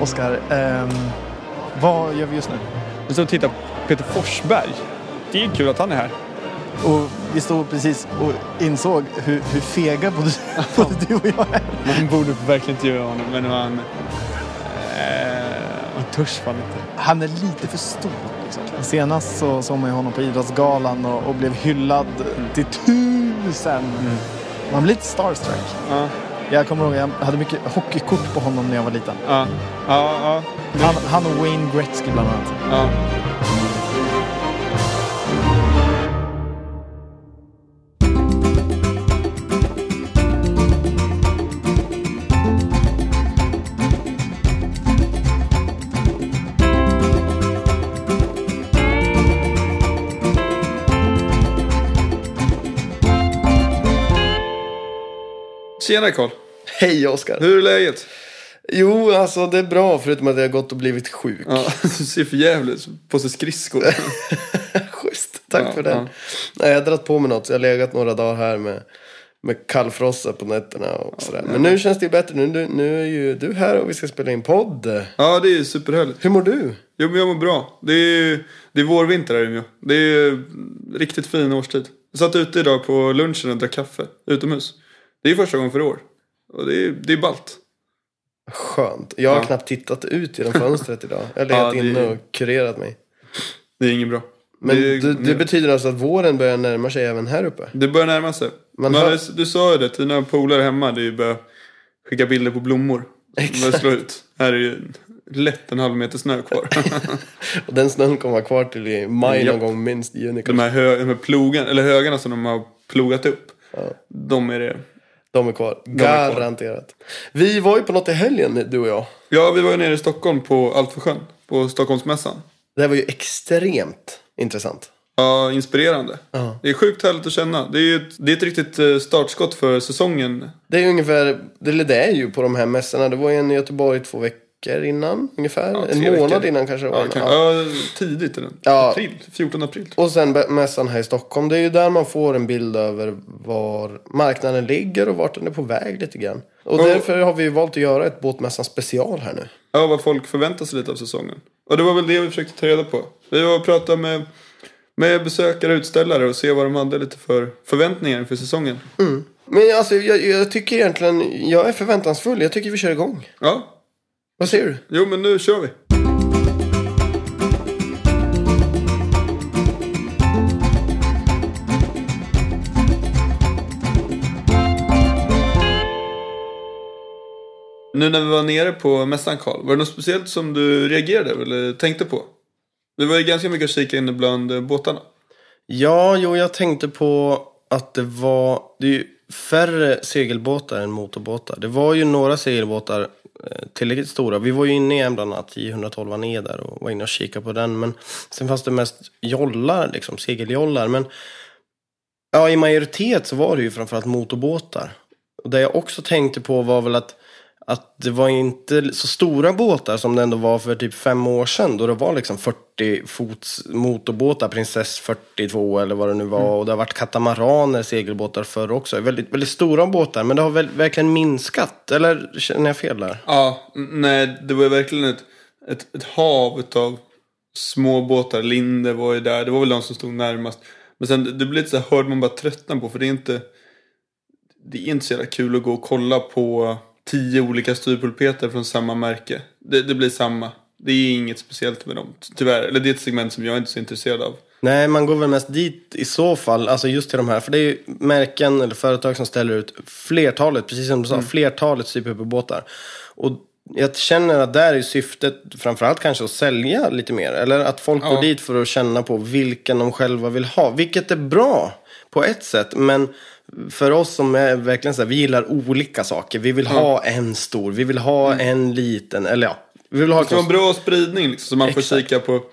Oskar, ehm, vad gör vi just nu? Vi står och tittar på Peter Forsberg. Det är kul att han är här. Och vi stod precis och insåg hur, hur fega både, både du och jag är. Man borde verkligen inte göra honom, men han... Eh, man törs fan inte. Han är lite för stor. Liksom. Senast så såg man ju honom på Idrottsgalan och, och blev hyllad till tusen. Man blir lite starstruck. Ja, Jag kommer ihåg, jag hade mycket hockeykort på honom när jag var liten. ja, ja. ja. Han, han och Wayne Gretzky bland annat. ja. Tjena Karl! Hej Oskar. Hur är läget? Jo, alltså det är bra förutom att jag har gått och blivit sjuk. Ja, du ser för jävligt. På sig skridskor. Schysst, tack Ja, för det. ja. Nej, jag har dragit på mig något så jag har legat några dagar här med, med kallfrossa på nätterna och sådär. Men nu känns det ju bättre. Nu, nu, är ju du här och vi ska spela in podd. Ja, det är superhärligt. Hur mår du? Jo, men jag mår bra. Det är, det är vårvinter här i Umeå. Det är riktigt fin årstid. Jag satt ute idag på lunchen och drack kaffe utomhus. Det är första gången för år. Och det är, det är ballt. Skönt. Jag har Ja. knappt tittat ut genom fönstret idag. Jag har Ja, legat det- inne och kurerat mig. Det är inget bra. Men det, det, betyder alltså att våren börjar närma sig även här uppe? det börjar närma sig. Man Men hör- du, du sa ju det, dina polare hemma, det är ju bara skicka bilder på blommor. Exakt. slå ut. Här är ju lätt en halv meter snö kvar. Och den snön kommer vara kvar till i maj Japp. någon gång minst. Juni de kanske. här, hö, de här eller högarna som de har plogat upp. Ja. De är det. De är kvar. är kvar. Garanterat. Vi var ju på något i helgen, du och jag. Ja, vi var ju nere i Stockholm på Alfsjön. På Stockholmsmässan. Det här var ju extremt intressant. Ja, inspirerande. Ja. Det är sjukt härligt att känna. Det är ett, det är ett riktigt eh, startskott för säsongen. Det är ju ungefär, eller det är ju på de här mässorna. Det var ju en i Göteborg två veckor innan ungefär. Ja, en månad veckor. innan kanske. Ja, kan, Ja. tidigt den. Ja. April, 14 april. Och sen mässan här i Stockholm. Det är ju där man får en bild över var marknaden ligger och vart den är på väg lite grann. Och därför har vi valt att göra ett båtmässan special här nu. Ja, vad folk förväntar sig lite av säsongen. Och det var väl det vi försökte ta reda på. Vi var och pratade med, med besökare och utställare och se vad de hade lite för förväntningar inför säsongen. Men alltså jag, jag tycker egentligen, jag är förväntansfull. Jag tycker vi kör igång. Ja, Vad säger du? jo men nu kör vi. Nu när vi var nere på mässan Karl, var det något speciellt som du reagerade över eller tänkte på? Vi var ju ganska mycket och kika inne bland båtarna. Ja, jo, jag tänkte på att det var det är ju färre segelbåtar än motorbåtar. Det var ju några segelbåtar Eh, tillräckligt stora. Vi var ju inne i en bland annat, 112 E där och var inne och kikade på den. Men sen fanns det mest jollar, liksom segeljollar. Men ja, i majoritet så var det ju framförallt motorbåtar. Och det jag också tänkte på var väl att att det var inte så stora båtar som det ändå var för typ fem år sedan. Då det var liksom 40 fots motorbåtar, Princess 42 eller vad det nu var. Och det har varit katamaraner, segelbåtar förr också. Väldigt, väldigt stora båtar, men det har väl, verkligen minskat. Eller känner jag fel där? Ja, nej, det var verkligen ett, ett, ett hav av små båtar. Linde var ju där, det var väl de som stod närmast. Men sen det, det blir lite så här, hörde man bara tröttna på, för det är inte... Det är inte så jävla kul att gå och kolla på tio olika styrpulpeter från samma märke. Det, det blir samma. Det är inget speciellt med dem, tyvärr. Eller det är ett segment som jag inte är så intresserad av. Nej, man går väl mest dit i så fall, alltså just till de här. För det är ju märken eller företag som ställer ut flertalet, precis som du sa, flertalet styrpulperbåtar. Och jag känner att där är syftet framförallt kanske att sälja lite mer. Eller att folk Ja. går dit för att känna på vilken de själva vill ha. Vilket är bra på ett sätt, men för oss som är verkligen så här, vi gillar olika saker. Vi vill ha en stor, vi vill ha en liten, eller ja. Vi vill ha Det ska vara en bra spridning liksom, så man får Exakt. kika på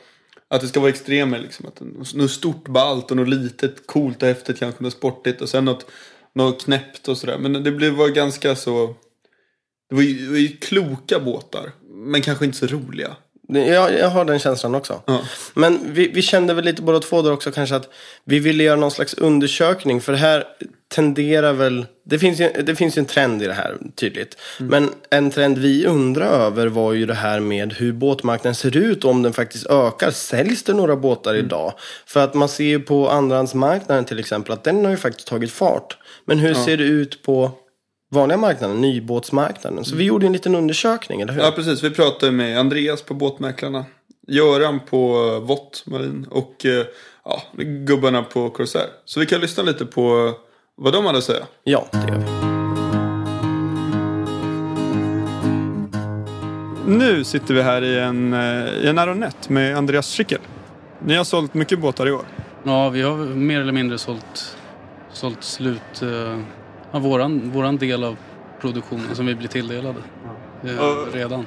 att det ska vara extremer. Liksom, att något stort ballt och något litet coolt och häftigt kanske något sportigt och sen något, något knäppt och sådär. Men det blev var ganska så... Det var, ju, det var ju kloka båtar, men kanske inte så roliga. Ja, jag har den känslan också. Ja. Men vi, vi kände väl lite båda två där också kanske att vi ville göra någon slags undersökning. För det här tenderar väl, det finns ju, det finns ju en trend i det här tydligt. Men en trend vi undrar över var ju det här med hur båtmarknaden ser ut om den faktiskt ökar. Säljs det några båtar idag? För att man ser ju på andrahandsmarknaden till exempel att den har ju faktiskt tagit fart. Men hur ser det ut på vanliga marknaden, nybåtsmarknaden? Så vi gjorde en liten undersökning, eller hur? Ja, precis. Vi pratade med Andreas på Båtmäklarna. Göran på eh, Vott Marin och eh, ja, gubbarna på Corsair. Så vi kan lyssna lite på vad de hade att säga. Ja, det gör vi. Nu sitter vi här i en, eh, i en Aronett med Andreas Schickel. Ni har sålt mycket båtar i år. Ja, vi har mer eller mindre sålt, sålt slut eh, av våran, våran del av produktionen som vi blir tilldelade eh, redan.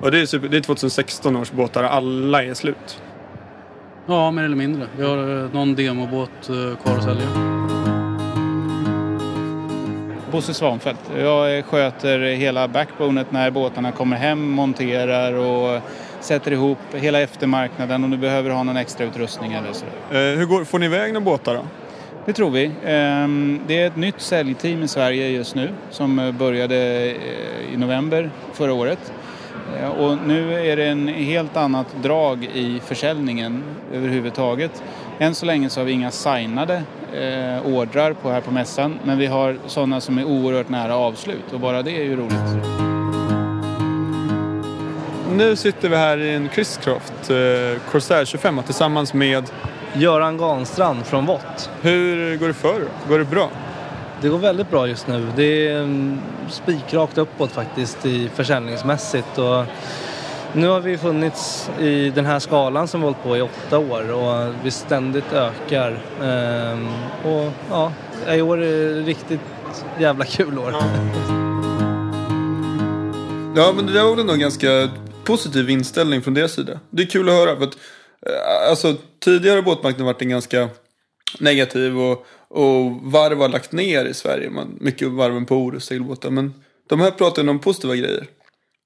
Och det är, super, det är 2016 års båtar, alla är slut. Ja, mer eller mindre. Vi har eh, någon demobåt eh, kvar att sälja. Bosse Svanfeldt. Jag sköter hela backbonet när båtarna kommer hem, monterar och sätter ihop hela eftermarknaden om du behöver ha någon extra utrustning eller så. Eh, hur går, får ni iväg några båtar då? Det tror vi. Ehm, det är ett nytt säljteam i Sverige just nu som eh, började eh, i november förra året. Eh, och nu är det en helt annat drag i försäljningen överhuvudtaget. Än så länge så har vi inga signade ordrar på här på mässan men vi har sådana som är oerhört nära avslut och bara det är ju roligt. Nu sitter vi här i en Chriscroft Corsair 25 tillsammans med... Göran Ganstrand från Vott. Hur går det för? Går det bra? Det går väldigt bra just nu. Det är mm, spikrakt uppåt faktiskt i försäljningsmässigt. Och nu har vi funnits i den här skalan som vi hållit på i åtta år och vi ständigt ökar. Ehm, och ja, i år är det riktigt jävla kul år. Ja, men det där var väl ändå en ganska positiv inställning från deras sida. Det är kul att höra. För att, eh, alltså, tidigare båtmarknaden varit en ganska negativ och, och varv har lagt ner i Sverige. Man, mycket varven på Orust segelbåtar. Men de här pratar om positiva grejer.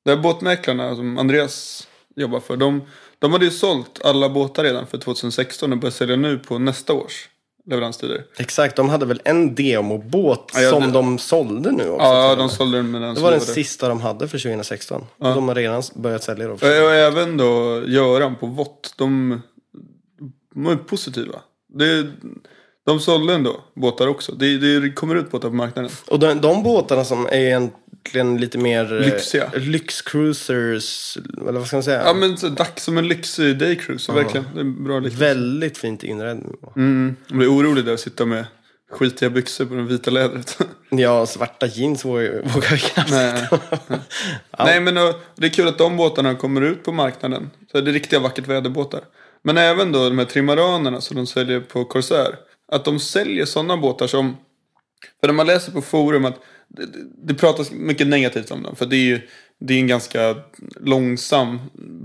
De här båtmäklarna som Andreas jobbar för. De, de hade ju sålt alla båtar redan för 2016 och börjar sälja nu på nästa års leveranstider. Exakt, de hade väl en demobåt Ja, som det- de sålde nu också. Ja, de sålde den med den Det var den sista de hade för 2016. Ja. De har redan börjat sälja då. Och även då Göran på Vott. De, de är positiva. Det, de sålde ändå båtar också. Det, det kommer ut båtar på marknaden. Och de, de båtarna som är egentligen lite mer eh, Lyxiga. lyxcruisers, eller vad ska man säga? Ja men så dags som en lyxig daycruiser, verkligen. Det är en bra liknelse. Väldigt fint inredd. Mm, jag blir orolig där att sitta med skitiga byxor på det vita lädret. Ja, svarta jeans vågar vi knappt Nej. Nej men och, det är kul att de båtarna kommer ut på marknaden. Så det är riktiga vackert väderbåtar. Men även då de här trimaranerna som de säljer på Corsair. Att de säljer sådana båtar som... För när man läser på forum att det, det, det pratas mycket negativt om dem. För det är ju det är en ganska långsam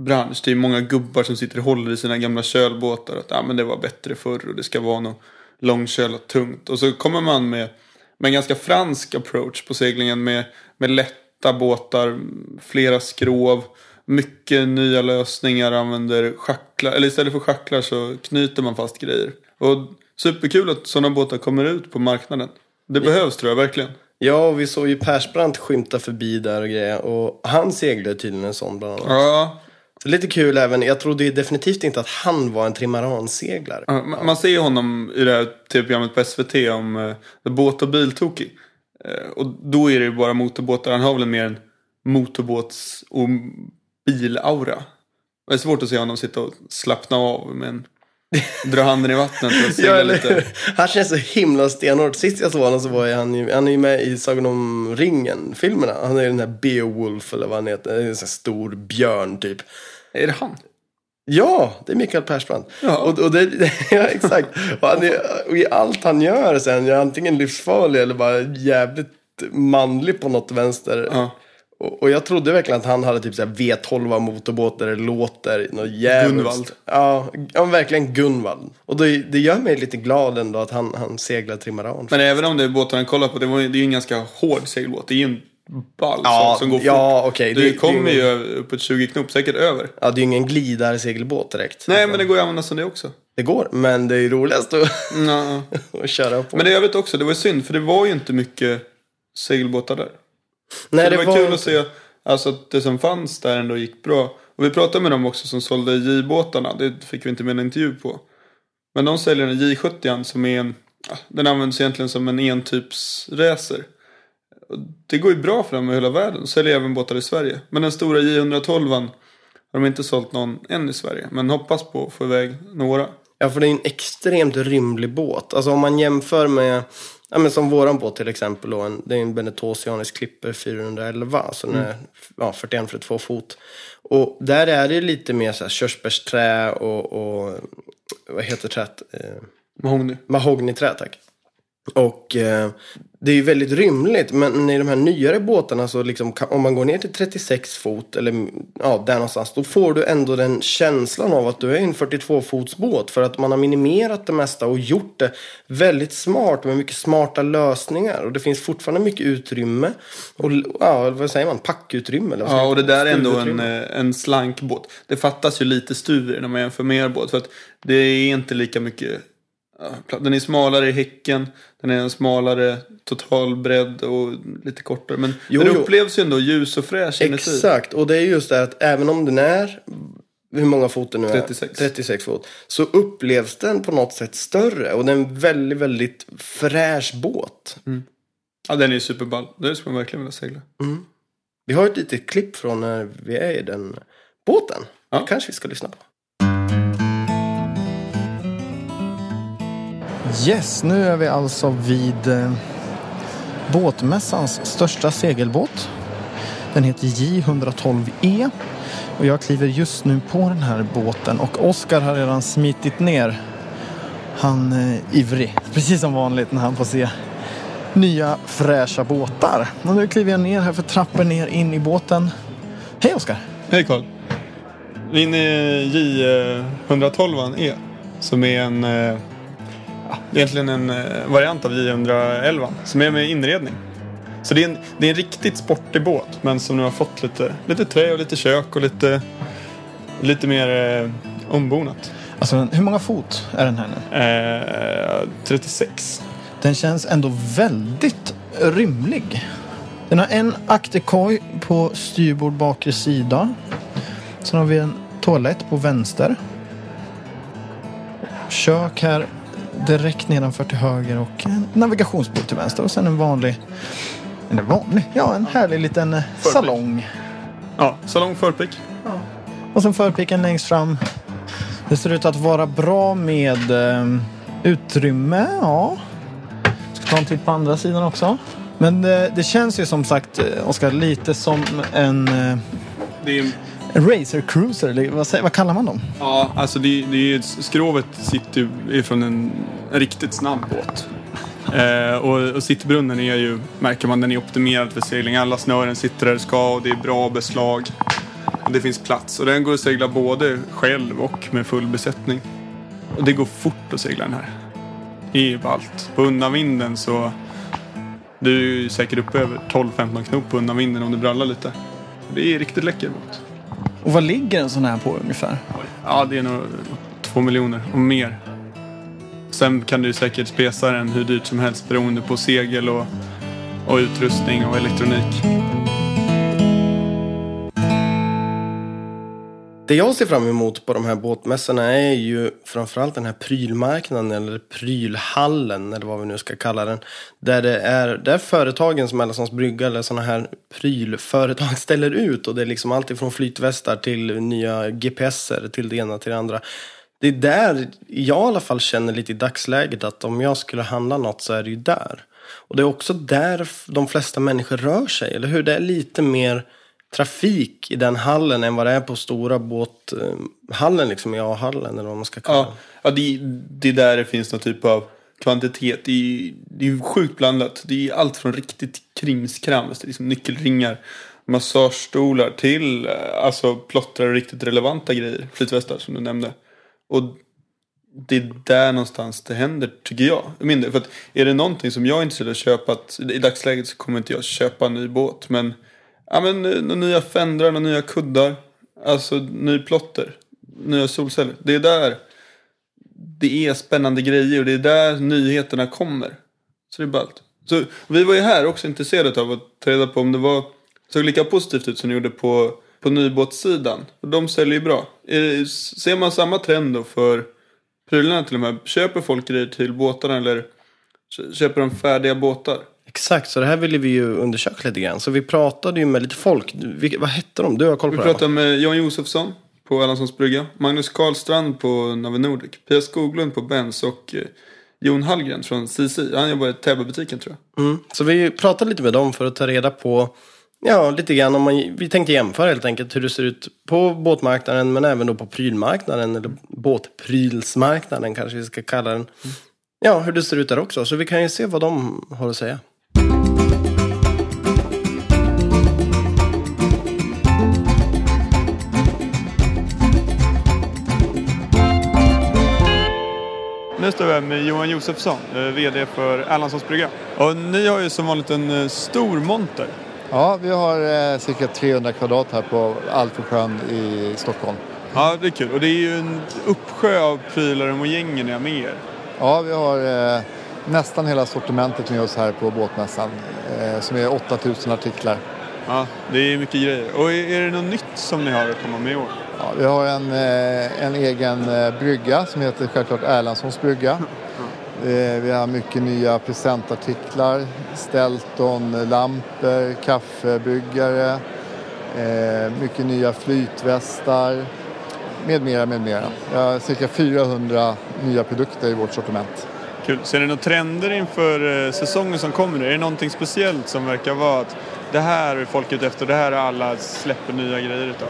bransch. Det är många gubbar som sitter och håller i sina gamla kölbåtar. Att ja, men det var bättre förr och det ska vara något långkölat tungt. Och så kommer man med, med en ganska fransk approach på seglingen med, med lätta båtar, flera skrov, mycket nya lösningar, använder schacklar, eller istället för schacklar så knyter man fast grejer. Och superkul att sådana båtar kommer ut på marknaden. Det behövs tror jag verkligen. Ja, och vi såg ju Persbrandt skymta förbi där och grejer. Och han seglade tydligen en sån bland annat. Ja, Så lite kul även. Jag trodde ju definitivt inte att han var en trimaranseglare. Ja, Man man ser honom i det här tv-programmet på SVT om uh, båt och biltokig. Eh, och då är det ju bara motorbåtar. Han har väl mer en motorbåts och bilaura. Det är svårt att se honom sitta och slappna av med en... Dra handen i vattnet och eller lite. Han känns så himla stenhårt. Sist jag såg honom så var han ju, han är ju med i Sagan om ringen-filmerna. Han är ju den här Beowulf eller vad han heter. En sån här stor björn typ. Är det han? Ja, det är Mikael Persbrandt. Ja. Och, och det, ja, exakt. Och, han är, och i allt han gör sen, är antingen livsfarlig eller bara jävligt manlig på något vänster. Ja. Och, och jag trodde verkligen att han hade typ så här V12 motorbåt där det låter något jävligt. Gunvald. Ja, ja, verkligen Gunvald. Och det, det gör mig lite glad ändå att han, han seglar trimaran. Men även om det är båten han kollar på. Det, var, det är ju en ganska hård segelbåt. Det är ju en ball Ja, som, som går ja, fort. okej, Det, kommer det- ju uppåt 20 knop, säkert över. Ja, det är ju ingen glidarsegelbåt direkt. Nej, men det går ju att använda som det också. det går. Men det är ju roligast att, att köra på. Men det jag vet också, det var synd för det var ju inte mycket segelbåtar där. Nej, det, var, kul att se alltså, att det som fanns där ändå gick bra. Och vi pratade med dem också som sålde J-båtarna. Det fick vi inte med en intervju på. Men de säljer en J70 som är en, den används egentligen som en entypsracer. Det går ju bra för dem i hela världen. Säljer även båtar i Sverige. Men den stora J112 har de inte sålt någon än i Sverige. Men hoppas på att få iväg några. Ja, för det är en extremt rymlig båt. Alltså om man jämför med, ja men som våran båt till exempel då, en, det är en Benetosianisk Clipper 411. Så den är ja, 41-42 fot. Och där är det lite mer så här körsbärsträ och, och vad heter träet? Eh, Mahogny. Mahognyträ, tack. Och eh, det är ju väldigt rymligt. Men i de här nyare båtarna så liksom, om man går ner till 36 fot eller ja, där någonstans. Då får du ändå den känslan av att du är en 42 fots båt. För att man har minimerat det mesta och gjort det väldigt smart med mycket smarta lösningar. Och det finns fortfarande mycket utrymme. Och ja, vad säger man? Packutrymme? Eller vad Ja, och det där är ändå en, eh, en slank båt. Det fattas ju lite stuver när man jämför med er båt. För att det är inte lika mycket... Den är smalare i häcken. Den är en smalare total bredd och lite kortare. Men Jo, den upplevs ju ändå ljus och fräsch inuti. Exakt, och det är just det att även om den är, hur många fot det nu är? 36. 36 fot. Så upplevs den på något sätt större. Och det är en väldigt, väldigt fräsch båt. Ja, den är ju superball. Det skulle man verkligen vilja segla. Vi har ett litet klipp från när vi är i den båten. Ja. Det kanske vi ska lyssna på. Yes, nu är vi alltså vid eh, båtmässans största segelbåt. Den heter J112E och jag kliver just nu på den här båten och Oskar har redan smitit ner. Han är ivrig, precis som vanligt när han får se nya fräscha båtar. Och nu kliver jag ner här för trappor ner in i båten. Hej Oskar! Hej Karl! Vi är inne i J112 E. Som är en... eh, Ja, egentligen en eh, variant av J111. Som är med inredning. Så det är en, det är en riktigt sportig båt. Men som nu har fått lite, lite trä och lite kök och lite, lite mer eh, ombonat. Alltså hur många fot är den här nu? Eh, 36. Den känns ändå väldigt rymlig. Den har en akterkoj på styrbord bakre sida. Sen har vi en toalett på vänster. Kök här direkt nedanför till höger och en navigationsbord till vänster. Och sen en vanlig, eller vanlig, ja en härlig liten eh, salong. Ja, salong förpick. Och sen förpiken längst fram. Det ser ut att vara bra med eh, utrymme. Ja. Ska ta en titt på andra sidan också. Men eh, det känns ju som sagt, eh, Oskar, lite som en, eh, Det är en racer cruiser. Eller vad, säger, vad kallar man dem? Ja, alltså det, det är, skrovet sitter ju från en, en riktigt snabb båt. Eh, och, och sittbrunnen är ju, märker man, den är optimerad för segling. Alla snören sitter där det ska och det är bra beslag. Och det finns plats. Och den går att segla både själv och med full besättning. Och det går fort att segla den här. Det är ballt. På undanvinden så... Du är ju säkert uppe över 12-15 knop på undanvinden om du brallar lite. Det är riktigt läcker båt. Och vad ligger en sån här på ungefär? Ja, det är nog två miljoner och mer. Sen kan du säkert spesa den hur dyrt som helst beroende på segel och, och utrustning och elektronik. Det jag ser fram emot på de här båtmässorna är ju framförallt den här prylmarknaden eller prylhallen eller vad vi nu ska kalla den. Där det är där företagen som Älvsborgs brygga eller sådana här prylföretag ställer ut och det är liksom allt ifrån flytvästar till nya GPSer till det ena till det andra. Det är där jag i alla fall känner lite i dagsläget att om jag skulle handla något så är det ju där. Och det är också där de flesta människor rör sig, eller hur? Det är lite mer trafik i den hallen än vad det är på stora båthallen, liksom i A-hallen eller vad man ska kalla Ja, ja det, det är där det finns någon typ av kvantitet. Det är, det är sjukt blandat. Det är allt från riktigt krimskrams, liksom nyckelringar, massagestolar till eh, alltså plottrar och riktigt relevanta grejer. Flytvästar som du nämnde. Och det är där någonstans det händer, tycker jag. Mindre. För att är det någonting som jag är intresserad av att köpa, att i dagsläget så kommer inte jag köpa en ny båt. Men, ja, men eh, nya fendrar, några nya kuddar. Alltså ny plotter, nya solceller. Det är där det är spännande grejer och det är där nyheterna kommer. Så det är ballt. Så vi var ju här också intresserade av att ta reda på om det var såg lika positivt ut som det gjorde på, på nybåtssidan. Och de säljer ju bra. Eh, är, ser man samma trend då för prylarna till och med? Köper folk grejer till båtarna eller köper de färdiga båtar? Exakt, så det här ville vi ju undersöka lite grann. Så vi pratade ju med lite folk. Vilka, vad hette de? Du har koll på Vi det här, pratade med Jan Josefsson på Erlandssons brygga. Magnus Karlstrand på Navi Nordic. Pia Skoglund på Benz och eh, Jon Hallgren från CC. Han jobbar i Täbybutiken tror jag. Mm. Så vi pratade lite med dem för att ta reda på, ja, lite grann om man, vi tänkte jämföra helt enkelt hur det ser ut på båtmarknaden men även då på prylmarknaden, eller båtprylsmarknaden kanske vi ska kalla den. Ja, hur det ser ut där också. Så vi kan ju se vad de har att säga. Nu står här med Johan Josefsson, eh, VD för Erlandssons brygga. Och ni har ju som vanligt en eh, stor monter. Ja, vi har eh, cirka 300 kvadrat här på Alfresjön i Stockholm. Ja, det är kul. Och det är ju en uppsjö av prylar och mojänger ni har med er. Ja, vi har eh, nästan hela sortimentet med oss här på båtmässan eh, som är 8000 artiklar. Ja, det är mycket grejer. Och är är det något nytt som ni har att komma med i år? Ja, vi har en, eh, en egen eh, brygga som heter självklart Erlandssons brygga. Eh, vi har mycket nya presentartiklar, Stelton, lampor, kaffebryggare, mycket nya flytvästar med mera, med mera. Vi har cirka 400 nya produkter i vårt sortiment. Kul. Ser ni några trender inför säsongen som kommer? Är det någonting speciellt som verkar vara att det här är folk ute efter, det här är alla släpper nya grejer utav?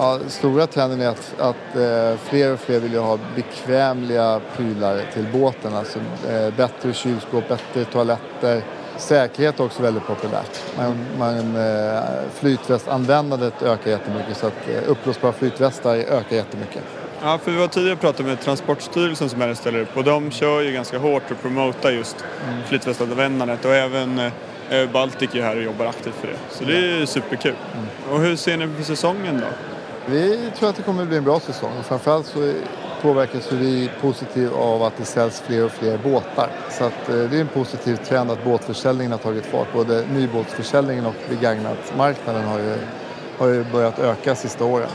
Ja, stora trenden är att, att eh, fler och fler vill ju ha bekvämliga prylar till båten. Alltså eh, bättre kylskåp, bättre toaletter. Säkerhet är också väldigt populärt. Man, man, eh, flytvästanvändandet ökar jättemycket så att eh, uppblåsbara flytvästar ökar jättemycket. Ja, för vi var tidigare pratat med Transportstyrelsen som är ställer upp och de kör ju ganska hårt och promotar just mm. flytvästanvändandet och även eh, Baltic är här och jobbar aktivt för det. Så det är superkul. Och hur ser ni på säsongen då? Vi tror att det kommer att bli en bra säsong och framförallt så påverkas vi positivt av att det säljs fler och fler båtar. Så att, eh, det är en positiv trend att båtförsäljningen har tagit fart. Både nybåtsförsäljningen och begagnatmarknaden har ju, har ju börjat öka sista åren.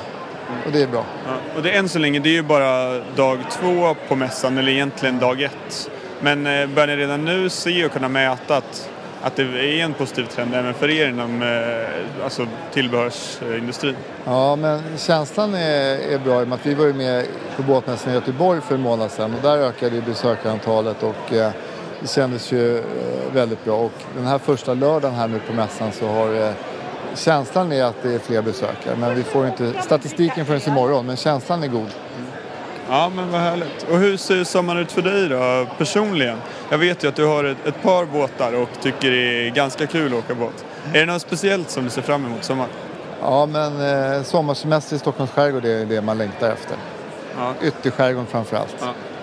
Och det är bra. Ja, och det är än så länge, det är ju bara dag två på mässan, eller egentligen dag ett. Men eh, börjar ni redan nu se och kunna mäta att, att det är en positiv trend även för er inom eh, alltså tillbehörsindustrin? Ja, men känslan är, är bra i och med att vi var ju med på båtmässan i Göteborg för en månad sedan och där ökade ju besökarantalet och eh, det kändes ju eh, väldigt bra. Och den här första lördagen här nu på mässan så har eh, känslan är att det är fler besökare. Men vi får inte statistiken förrän imorgon, men känslan är god. Ja, men vad härligt. Och hur ser sommaren ut för dig då, personligen? Jag vet ju att du har ett, ett par båtar och tycker det är ganska kul att åka båt. Är det något speciellt som du ser fram emot sommaren? Ja, men eh, sommarsemester i Stockholms skärgård är det man längtar efter. Ja. Ytterskärgården framför allt.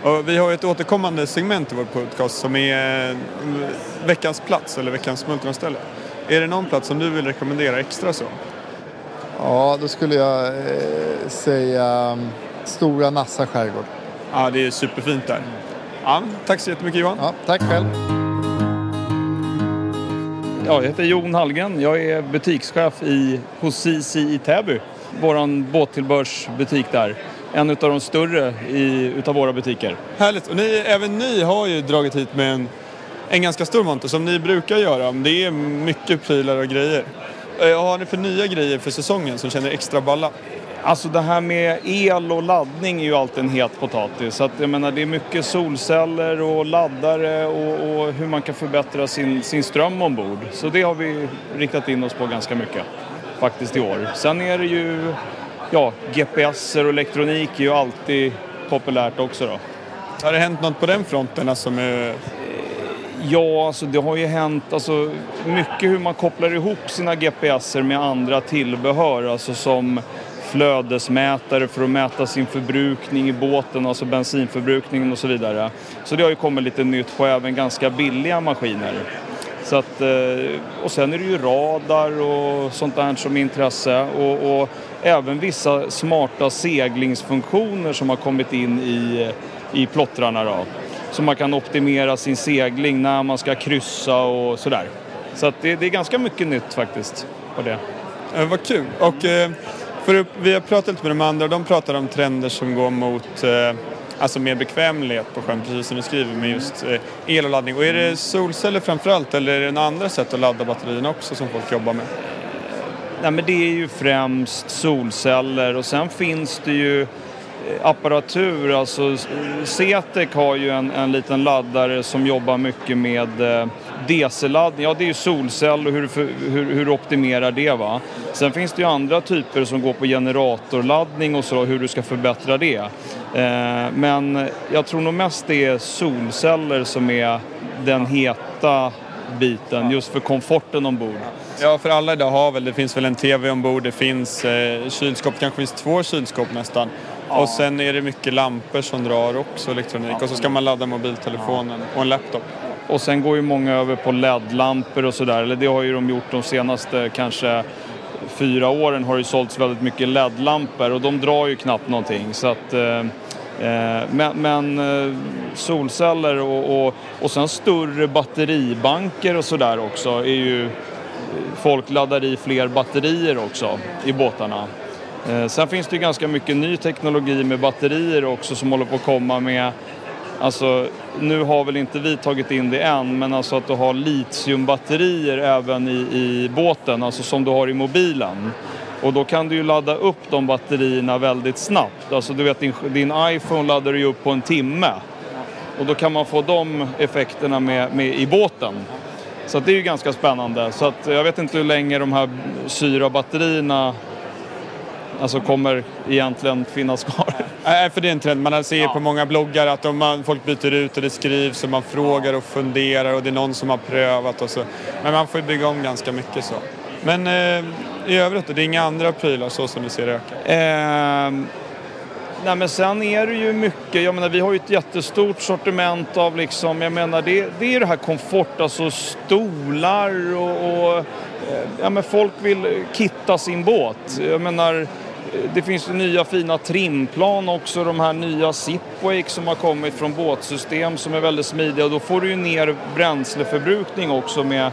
Ja. Och vi har ett återkommande segment i vår podcast som är eh, veckans plats eller veckans smultronställe. Är det någon plats som du vill rekommendera extra så? Ja, då skulle jag eh, säga Stora Nassa skärgård. Ja, det är superfint där. Ja, tack så jättemycket Johan. Ja, tack själv. Ja, jag heter Jon Hallgren. Jag är butikschef i, hos CC i Täby. Vår båttillbehörsbutik där. En av de större i, utav våra butiker. Härligt. Och ni, även ni har ju dragit hit med en, en ganska stor monter som ni brukar göra. Det är mycket prylar och grejer. Eh, Vad har ni för nya grejer för säsongen som känner extra balla? Alltså det här med el och laddning är ju alltid en het potatis. Så att, jag menar, det är mycket solceller och laddare och, och hur man kan förbättra sin, sin ström ombord. Så det har vi riktat in oss på ganska mycket faktiskt i år. Sen är det ju, ja, GPSer och elektronik är ju alltid populärt också då. Har det hänt något på den fronten alltså med Ja, alltså det har ju hänt alltså, mycket hur man kopplar ihop sina GPSer med andra tillbehör, alltså som flödesmätare för att mäta sin förbrukning i båten, alltså bensinförbrukningen och så vidare. Så det har ju kommit lite nytt på även ganska billiga maskiner. Så att, eh, och sen är det ju radar och sånt där som är intresse och, och även vissa smarta seglingsfunktioner som har kommit in i i plottrarna då. Så man kan optimera sin segling när man ska kryssa och sådär. Så att det, det är ganska mycket nytt faktiskt på det. Eh, vad kul. Och eh, för vi har pratat lite med de andra och de pratar om trender som går mot eh, alltså mer bekvämlighet på sjön, precis som du skriver med just eh, el och laddning. Och är det solceller framförallt eller är det några andra sätt att ladda batterierna också som folk jobbar med? Nej, men det är ju främst solceller och sen finns det ju eh, apparatur. Alltså CETEC har ju en, en liten laddare som jobbar mycket med eh, DC-laddning. Ja, det är ju solcell och hur, hur, hur du optimerar det. Va? Sen finns det ju andra typer som går på generatorladdning och så, hur du ska förbättra det. Eh, men jag tror nog mest det är solceller som är den heta biten just för komforten ombord. Ja, för alla idag har väl, det finns väl en TV ombord, det finns eh, kylskåp, kanske finns två kylskåp nästan. Ja. Och sen är det mycket lampor som drar också elektronik och så ska man ladda mobiltelefonen och en laptop. Och sen går ju många över på LED-lampor och sådär, eller det har ju de gjort de senaste kanske fyra åren har det sålts väldigt mycket LED-lampor och de drar ju knappt någonting. Så att, eh, eh, men, men eh, solceller och, och, och sen större batteribanker och sådär också är ju folk laddar i fler batterier också i båtarna. Eh, sen finns det ju ganska mycket ny teknologi med batterier också som håller på att komma med Alltså, nu har väl inte vi tagit in det än, men alltså att du har litiumbatterier även i, i båten, alltså som du har i mobilen. Och då kan du ju ladda upp de batterierna väldigt snabbt. Alltså du vet din, din iPhone laddar du upp på en timme. Och då kan man få de effekterna med, med i båten. Så det är ju ganska spännande. Så att jag vet inte hur länge de här syrabatterierna alltså kommer egentligen finnas kvar. Nej, för det är en trend. Man ser ja. på många bloggar att man, folk byter ut och det skrivs och man frågar och funderar och det är någon som har prövat och så. Men man får ju bygga om ganska mycket så. Men eh, i övrigt då? Det är inga andra prylar så som du ser öka? Eh, Nej men sen är det ju mycket, jag menar vi har ju ett jättestort sortiment av liksom, jag menar det, det är det här komfort, alltså stolar och, och ja men folk vill kitta sin båt. Jag menar det finns ju nya fina trimplan också, de här nya Zipwake som har kommit från båtsystem som är väldigt smidiga och då får du ju ner bränsleförbrukning också med,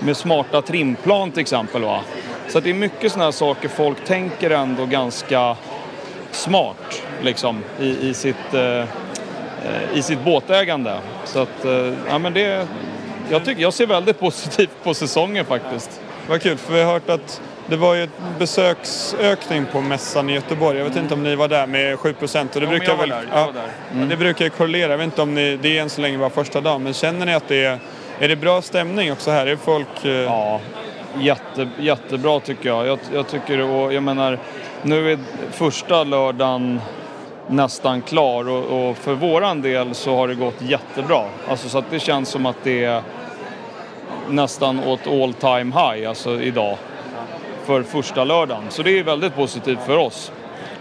med smarta trimplan till exempel. Va? Så det är mycket sådana här saker folk tänker ändå ganska smart liksom, i, i, sitt, eh, i sitt båtägande. Så att, eh, ja men det, jag, tycker, jag ser väldigt positivt på säsongen faktiskt. Vad kul, för vi har hört att det var ju besöksökning på mässan i Göteborg. Jag vet inte om ni var där med 7 procent. Det, brukar väl, ja, mm. det brukar ju korrelera. Jag vet inte om ni, det är än så länge bara första dagen. Men känner ni att det är, är det bra stämning också här? Är folk... Eh... Ja, jätte, jättebra tycker jag. Jag, jag tycker, och jag menar, nu är första lördagen nästan klar och, och, för våran del så har det gått jättebra. Alltså så att det känns som att det är nästan åt all time high, alltså idag, för första lördagen. Så det är väldigt positivt för oss.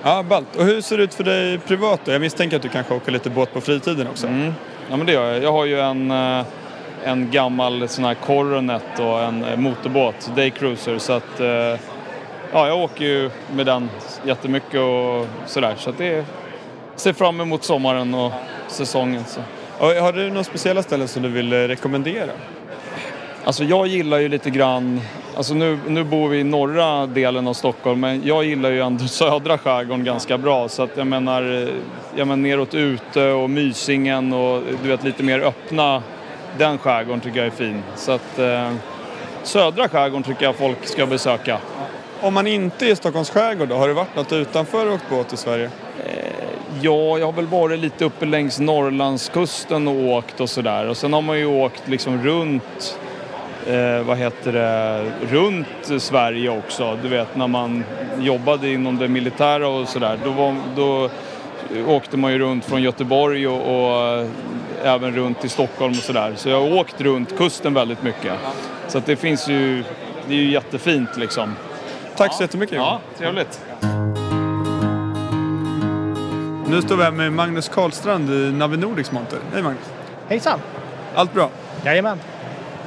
Ja, ballt. Och hur ser det ut för dig privat då? Jag misstänker att du kanske åker lite båt på fritiden också? Mm. Ja, men det gör jag. Jag har ju en, eh, en gammal sån här Coronet och en eh, motorbåt, Daycruiser, så att eh, ja, jag åker ju med den jättemycket och sådär. Så att det ser fram emot sommaren och säsongen. Så. Och har du några speciella ställen som du vill rekommendera? Alltså jag gillar ju lite grann, alltså nu, nu bor vi i norra delen av Stockholm men jag gillar ju ändå södra skärgården ganska bra så att jag menar, jag menar neråt ute och Mysingen och du vet lite mer öppna, den skärgården tycker jag är fin. Så att eh, södra skärgården tycker jag folk ska besöka. Om man inte är i Stockholms skärgård då, har det varit något utanför och åkt båt i Sverige? Eh, ja, jag har väl varit lite uppe längs Norrlandskusten och åkt och sådär. Och sen har man ju åkt liksom runt eh, vad heter det, runt Sverige också. Du vet när man jobbade inom det militära och sådär. Då, då åkte man ju runt från Göteborg och, och även runt i Stockholm och sådär. Så jag har åkt runt kusten väldigt mycket. Så att det finns ju, det är ju jättefint liksom. Tack så jättemycket Ja, trevligt. Nu står vi här med Magnus Karlstrand i Navi Nordics monter. Hej Magnus! Hejsan! Allt bra? Jajamän!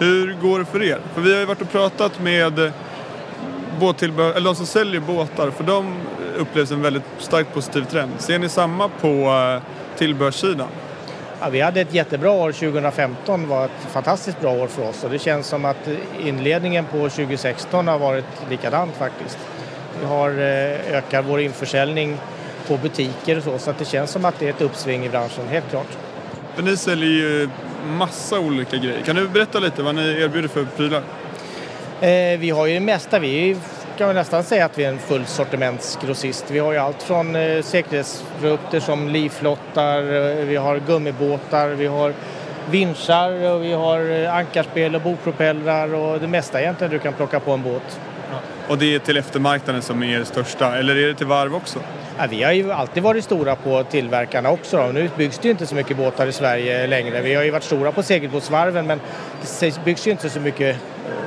Hur går det för er? För vi har ju varit och pratat med båttillbehör, eller de som säljer båtar, för de upplevs en väldigt starkt positiv trend. Ser ni samma på tillbehörssidan? Ja, vi hade ett jättebra år 2015, var ett fantastiskt bra år för oss och det känns som att inledningen på 2016 har varit likadant faktiskt. Vi har eh, ökat vår införsäljning på butiker och så, så att det känns som att det är ett uppsving i branschen, helt klart. För ni säljer ju massa olika grejer. Kan du berätta lite vad ni erbjuder för prylar? Eh, vi har ju det mesta. Vi kan väl nästan säga att vi är en full sortimentsgrossist. Vi har ju allt från eh, säkerhetsprodukter som livflottar, eh, vi har gummibåtar, vi har vinschar och vi har eh, ankarspel och bogpropellrar och det mesta egentligen du kan plocka på en båt. Och det är till eftermarknaden som är det största, eller är det till varv också? Ja, vi har ju alltid varit stora på tillverkarna också. Då. Nu byggs det ju inte så mycket båtar i Sverige längre. Vi har ju varit stora på segelbåtsvarven men det byggs ju inte så mycket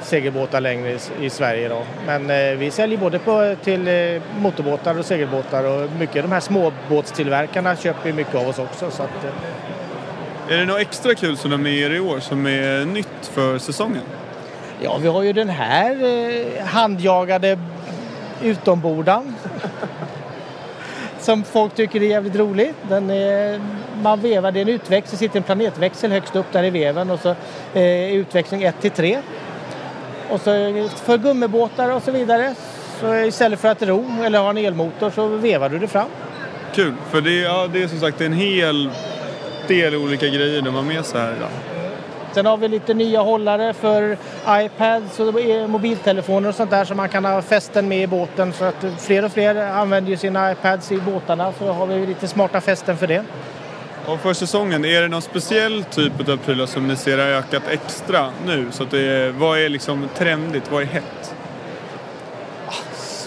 segelbåtar längre i, Sverige. Då. Men eh, vi säljer både på, till eh, motorbåtar och segelbåtar och mycket de här småbåtstillverkarna köper ju mycket av oss också. Så att, eh. Är det något extra kul som de är i år som är nytt för säsongen? Ja, vi har ju den här eh, handjagade utombordan som folk tycker är jävligt rolig. Den är, man vevar, det är en utväxel, det sitter en planetväxel högst upp där i veven och så eh, utväxling 1 till 3. Och så för gummibåtar och så vidare, så istället för att ro eller ha en elmotor så vevar du det fram. Kul, för det, ja, det är som sagt en hel del olika grejer de har med sig här idag. Sen har vi lite nya hållare för iPads och e- mobiltelefoner och sånt där som man kan ha fästen med i båten. Så att fler och fler använder ju sina iPads i båtarna så har vi lite smarta fästen för det. Och för säsongen, är det någon speciell typ av prylar som ni ser har ökat extra nu? Så att det vad är liksom trendigt? Vad är hett?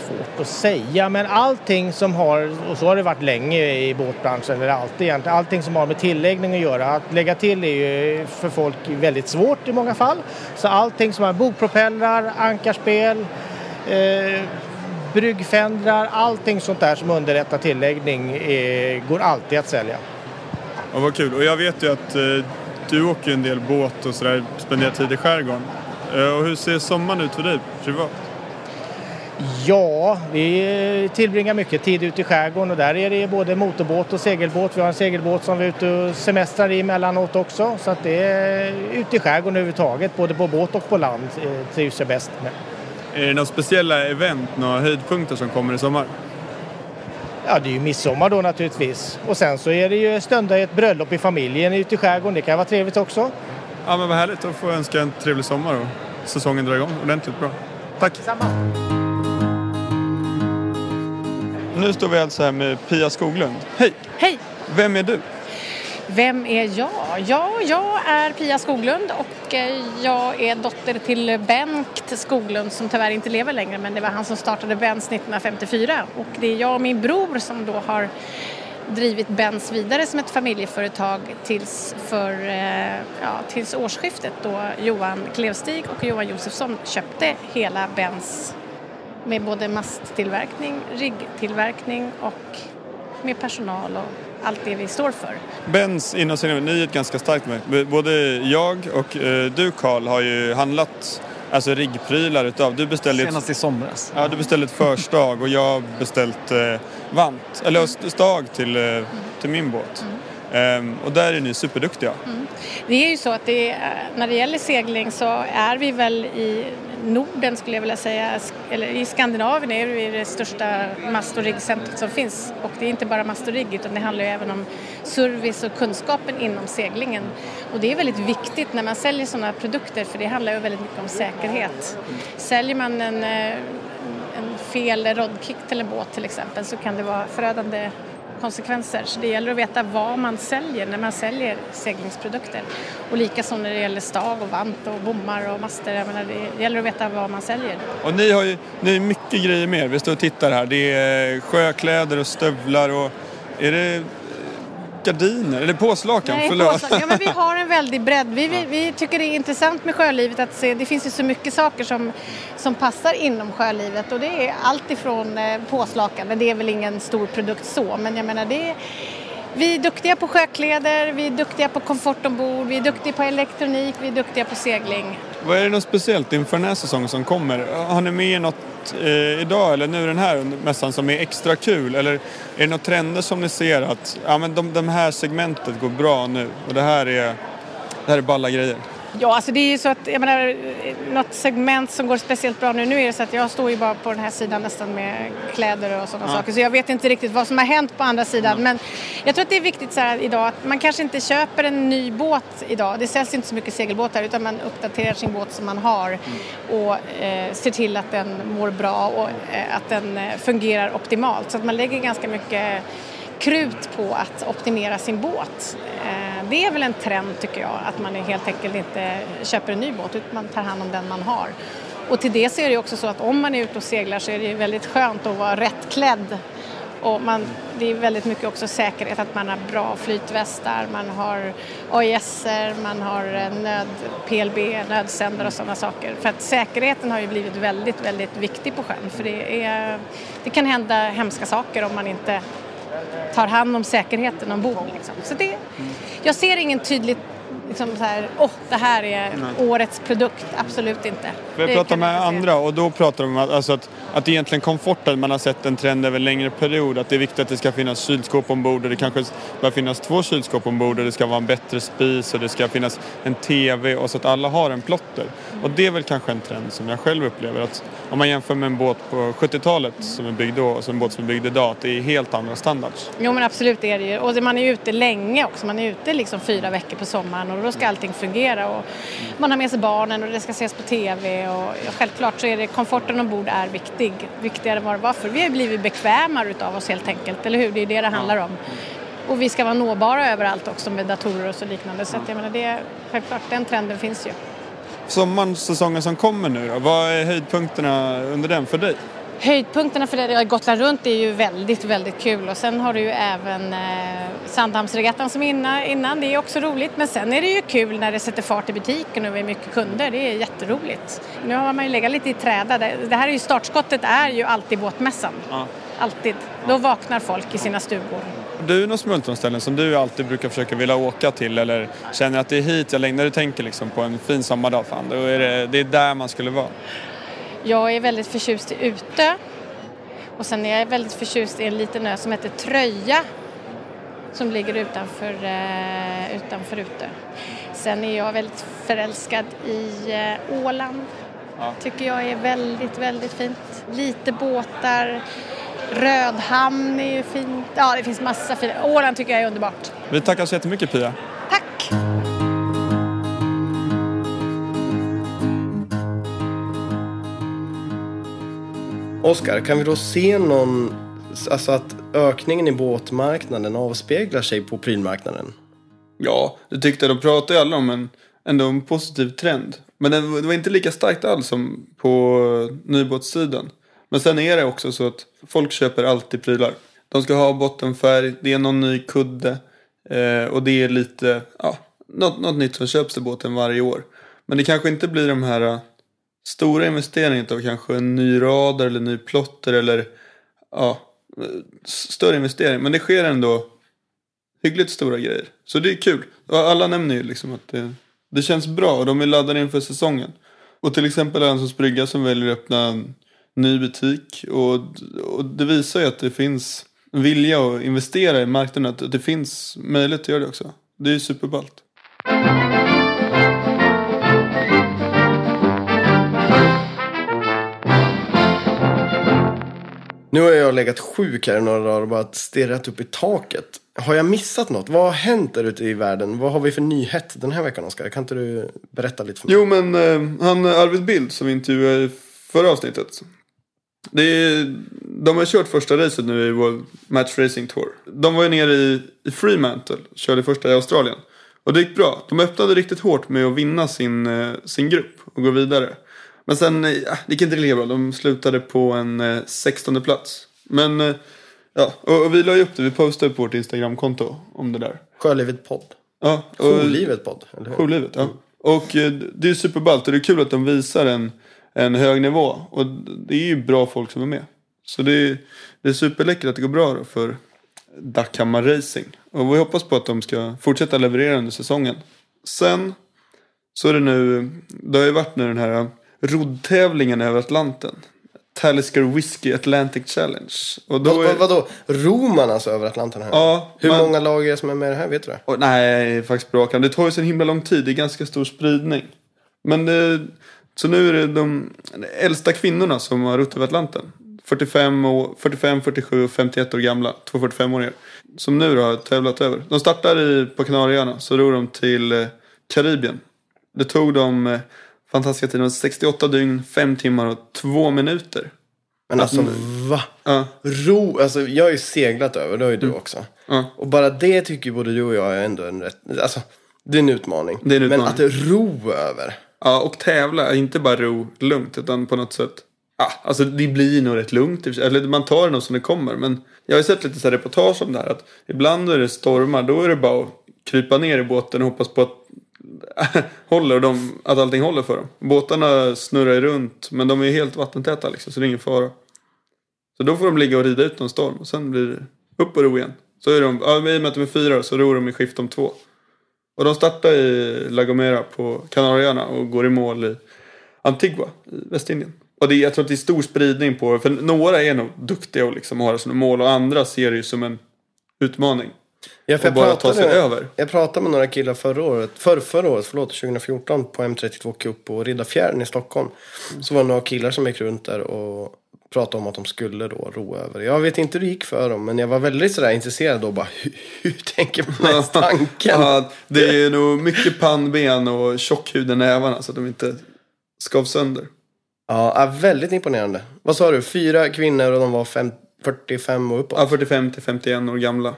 Svårt att säga, men allting som har, och så har det varit länge i båtbranschen, eller alltid egentligen, allting som har med tilläggning att göra. Att lägga till är ju för folk väldigt svårt i många fall. Så allting som har bogpropellrar, ankarspel, eh, bryggfändrar, allting sånt där som underlättar tilläggning eh, går alltid att sälja. Ja, vad kul. Och jag vet ju att eh, du åker en del båt och sådär, spenderar tid i skärgården. Eh, och hur ser sommaren ut för dig privat? Ja, vi tillbringar mycket tid ute i skärgården och där är det både motorbåt och segelbåt. Vi har en segelbåt som vi är ute och semestrar i emellanåt också. Så att det är ute i skärgården överhuvudtaget, både på båt och på land, eh, trivs jag bäst med. Är det några speciella event, några höjdpunkter som kommer i sommar? Ja, det är ju midsommar då naturligtvis. Och sen så är det ju stunda ett bröllop i familjen ute i skärgården. Det kan vara trevligt också. Ja, men vad härligt att få önska en trevlig sommar och säsongen drar igång ordentligt bra. Tack! Samma. Nu står vi alltså här med Pia Skoglund. Hej! Hej! Vem är du? Vem är jag? Ja, jag är Pia Skoglund och eh, jag är dotter till Bengt Skoglund som tyvärr inte lever längre men det var han som startade Benz 1954 och det är jag och min bror som då har drivit Benz vidare som ett familjeföretag tills, för, eh, ja, tills årsskiftet då Johan Klevstig och Johan Josefsson köpte hela Benz med både masttillverkning, riggtillverkning och med personal och allt det vi står för. Benz inom sin ni är ett ganska starkt märke. Både jag och eh, du Karl har ju handlat alltså riggprylar utav. Du beställde Senast i somras. Ja, du beställde ett förstag och jag har beställt eh, vant, eller st- stag till, eh, till min båt. Ehm, Ehm, och där är ni superduktiga. Mm. Det är ju så att det, eh, när det gäller segling så är vi väl i Norden skulle jag vilja säga, eller i Skandinavien är vi det största mast och riggcentret som finns. Och det är inte bara mast och rigg utan det handlar ju även om service och kunskapen inom seglingen. Och det är väldigt viktigt när man säljer sådana produkter för det handlar ju väldigt mycket om säkerhet. Säljer man en, eh, en fel rodkick till en båt till exempel så kan det vara förödande konsekvenser. Så det gäller att veta vad man säljer när man säljer seglingsprodukter. Och likaså när det gäller stag och vant och bommar och master. Jag menar, det gäller att veta vad man säljer. Och ni har ju ni har mycket grejer med er. Vi står och tittar här. Det är sjökläder och stövlar och är det gardiner? Eller påslakan? Nej, Förlåt. påslag. Ja, men vi har en väldig bredd. Vi, vi, vi tycker det är intressant med sjölivet att se, det finns ju så mycket saker som, som passar inom sjölivet och det är allt ifrån eh, påslakan, men det är väl ingen stor produkt så, men jag menar det vi är duktiga på sjökläder, vi är duktiga på komfort ombord, vi är duktiga på elektronik, vi är duktiga på segling. Vad är det något speciellt inför den här säsongen som kommer? Har ni med er något eh, idag eller nu den här mässan som är extra kul? Eller är det några trender som ni ser att ja, men de, de här segmentet går bra nu och det här är, det här är balla grejer? Ja, alltså det är ju så att, jag menar, något segment som går speciellt bra nu, nu är det så att jag står ju bara på den här sidan nästan med kläder och sådana Ja. saker, så jag vet inte riktigt vad som har hänt på andra sidan. Men jag tror att det är viktigt så här idag att man kanske inte köper en ny båt idag. Det säljs inte så mycket segelbåtar utan man uppdaterar sin båt som man har och eh, ser till att den mår bra och eh, att den eh, fungerar optimalt. Så att man lägger ganska mycket krut på att optimera sin båt. Eh, det är väl en trend tycker jag, att man helt enkelt inte köper en ny båt utan man tar hand om den man har. Och till det så är det också så att om man är ute och seglar så är det ju väldigt skönt att vara rätt klädd. Och man, det är väldigt mycket också säkerhet, att man har bra flytvästar, man har AIS, man har eh, nöd, PLB, nödsändare och sådana saker. För att säkerheten har ju blivit väldigt, väldigt viktig på sjön. För det, är, det kan hända hemska saker om man inte tar hand om säkerheten ombord. Liksom. Så det, jag ser ingen tydligt, liksom så här, åh, det här är Nej. årets produkt. Absolut inte. För jag pratar med andra och då pratar de om att, alltså att, att egentligen komforten, man har sett en trend över en längre period, att det är viktigt att det ska finnas kylskåp ombord och det kanske bör finnas två kylskåp ombord och det ska vara en bättre spis och det ska finnas en TV och så att alla har en plotter. Och det är väl kanske en trend som jag själv upplever att om man jämför med en båt på 70-talet som är byggd då och en båt som är byggd idag, att det är helt andra standards. Jo men absolut det är det ju. Och man är ute länge också. Man är ute liksom fyra veckor på sommaren och då ska allting fungera. Och man har med sig barnen och det ska ses på TV. Och självklart så är det komforten ombord är viktig. Viktigare än vad det var för Vi har blivit bekvämare utav oss helt enkelt. Eller hur? Det är det det handlar om. Och vi ska vara nåbara överallt också med datorer och så liknande. Så att jag menar det är självklart, den trenden finns ju. Sommarsäsongen som kommer nu då, vad är höjdpunkterna under den för dig? Höjdpunkterna för det, Gotland runt är ju väldigt, väldigt kul och sen har du ju även eh, Sandhamnsregattan som innan, innan, det är också roligt men sen är det ju kul när det sätter fart i butiken och vi är mycket kunder, det är jätteroligt. Nu har man ju legat lite i träda, det, det här är ju startskottet är ju alltid båtmässan. Alltid. Då vaknar folk i sina stugor. Du några smultronställen som du alltid brukar försöka vilja åka till eller känner att det är hit jag längtar? När du tänker liksom på en fin sommardag, fan, då är det, det är där man skulle vara. Jag är väldigt förtjust i Utö och sen är jag väldigt förtjust i en liten ö som heter Tröja som ligger utanför, eh, utanför Utö. Sen är jag väldigt förälskad i eh, Åland. Tycker jag är väldigt, väldigt fint. Lite båtar. Rödhamn är ju fint. Ja, det finns massa fina. Åland tycker jag är underbart. Vi tackar så jättemycket Pia. Oskar, kan vi då se någon, alltså att ökningen i båtmarknaden avspeglar sig på prylmarknaden? Ja, det tyckte jag. de pratade ju alla om en, ändå en positiv trend. Men den, det var inte lika starkt alls som på nybåtssidan. Men sen är det också så att folk köper alltid prylar. De ska ha bottenfärg, det är någon ny kudde eh, och det är lite, ja, något, något nytt som köps till båten varje år. Men det kanske inte blir de här stora investeringen av kanske en ny radar eller ny plotter eller ja, större investering. Men det sker ändå hyggligt stora grejer. Så det är kul. Alla nämner ju liksom att det, det känns bra och de är laddade inför säsongen. Och till exempel Önssons brygga som väljer att öppna en ny butik. Och, och det visar ju att det finns vilja att investera i marknaden. Att det finns möjlighet att göra det också. Det är ju superballt. Nu har jag legat sjuk här i några dagar och bara stirrat upp i taket. Har jag missat något? Vad har hänt där ute i världen? Vad har vi för nyhet den här veckan, Oskar? Kan inte du berätta lite för mig? Jo men eh, han eh, Arvid Bild som vi intervjuade i förra avsnittet. Det är, de har kört första racet nu i World Match Racing Tour. De var ju nere i, i Fremantle, körde första i Australien. Och det gick bra. De öppnade riktigt hårt med att vinna sin, eh, sin grupp och gå vidare. Men sen, eh, ja, det gick inte lika bra. De slutade på en eh, 16 plats. Men, eh, ja, och, och vi la ju upp det. Vi postade upp på vårt Instagramkonto om det där. Sjölivet podd. Ja, och- Jourlivet podd, eller hur? Jourlivet, ja. Och eh, det är superballt och det är kul att de visar en, en hög nivå. Och det är ju bra folk som är med. Så det är, det är superläckert att det går bra då för Dackhammar Racing. Och vi hoppas på att de ska fortsätta leverera under säsongen. Sen så är det nu, det har ju varit nu den här roddtävlingen över Atlanten. Talisker Whiskey Atlantic Challenge. Och då är, vad, vadå? Ror man alltså över Atlanten här? Ja, Hur man- många lag är det som är med i det här? Vet du det? Och, nej, faktiskt bråkan. Det tar ju så himla lång tid. Det är ganska stor spridning. Men det, så nu är det de äldsta kvinnorna som har rott över Atlanten. 45, och, 45, 47 och 51 år gamla. Två 45-åringar. Som nu har tävlat över. De startar i, på Kanarieöarna. Så ror de till eh, Karibien. Det tog dem eh, fantastiska tiden 68 dygn, 5 timmar och 2 minuter. Men alltså va? Ja, Ro, alltså jag har ju seglat över, det har ju du också. ja. Och bara det tycker både du och jag är ändå en rätt, alltså det är en utmaning. Det är en Men utmaning. att ro över. Ja, och tävla. Inte bara ro lugnt, utan på något sätt. Ja, alltså det blir nog rätt lugnt. Eller man tar det nog som det kommer. Men jag har ju sett lite så här reportage om det här. Att ibland är det stormar. Då är det bara att krypa ner i båten och hoppas på att håller de, att allting håller för dem. Båtarna snurrar ju runt. Men de är ju helt vattentäta liksom. Så det är ingen fara. Så då får de ligga och rida ut någon storm. Och sen blir det upp och ro igen. Så är de, ja, i och med att de är fyra så ror de i skift om två. Och de startar i La Gomera på Kanarieöarna och går i mål i Antigua i Västindien. Och det, är- jag tror att det är stor spridning på För några är nog duktiga och liksom har det som mål och andra ser det ju som en utmaning. Ja, Och jag bara ta sig över. jag pratade med några killar förra året, för, förra året, förlåt, 2014 på M32 Cup på Riddarfjärden i Stockholm. Så var det några killar som gick runt där och pratade om att de skulle då ro över. Jag vet inte hur det gick för dem, men jag var väldigt sådär intresserad då bara, hur, hur tänker man ens tanken? Ja, det är nog mycket pannben och tjock hud i nävarna så att de inte skavs sönder. Ja, ja, väldigt imponerande. Vad sa du, fyra kvinnor och de var fem, 45 och uppåt? Ja, 45 till 51 år gamla.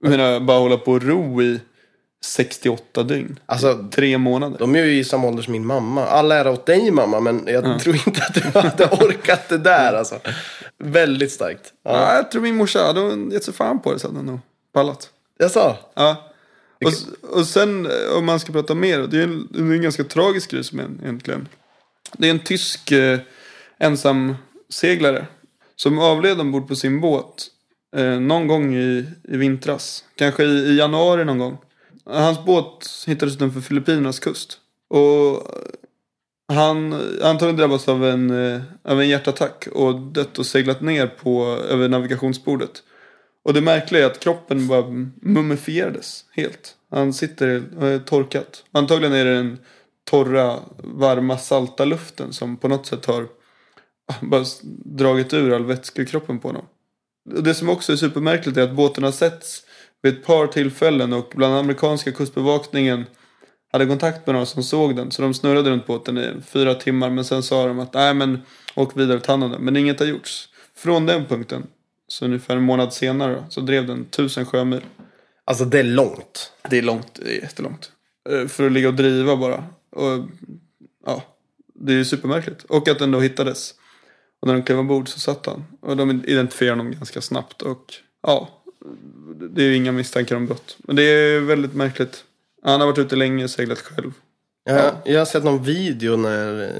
Jag menar, bara hålla på och ro i 68 dygn. Alltså, Tre månader. de är ju i samma ålder som min mamma. Alla ära åt dig mamma, men jag tror inte att du hade orkat det där alltså. Väldigt starkt. Ja. Ja, jag tror min morsa hade gett sig fan på det så hade hon nog pallat. Jag sa. Ja. Och, och sen eh, om man ska prata mer. Det är en, det är en ganska tragisk grej som är egentligen. Det är en tysk eh, ensamseglare. Som avled ombord på sin båt. Eh, någon gång i, i vintras. Kanske i, i januari någon gång. Hans båt hittades utanför Filippinernas kust. Och eh, han antagligen drabbats av en, eh, av en hjärtattack och dött och seglat ner på, över navigationsbordet. Och det märkliga är att kroppen bara mumifierades helt. Han sitter och är torkat. Antagligen är det den torra, varma, salta luften som på något sätt har ah, bara dragit ur all vätska i kroppen på honom. Det som också är supermärkligt är att båten har setts vid ett par tillfällen och bland amerikanska kustbevakningen hade kontakt med några som såg den. Så de snurrade runt båten i fyra timmar men sen sa de att nej men åk vidare ta om den. Men inget har gjorts. Från den punkten, så ungefär en månad senare så drev den tusen sjömil. Alltså det är långt. Det är långt, det är jättelångt. Eh, För att ligga och driva bara. Och, ja, det är ju supermärkligt. Och att den då hittades. Och när de klev ombord så satt han. Och de identifierade honom ganska snabbt. Och ja, det är ju inga misstankar om brott. Men det är väldigt märkligt. Han har varit ute länge och seglat själv. Jag, jag har sett någon video när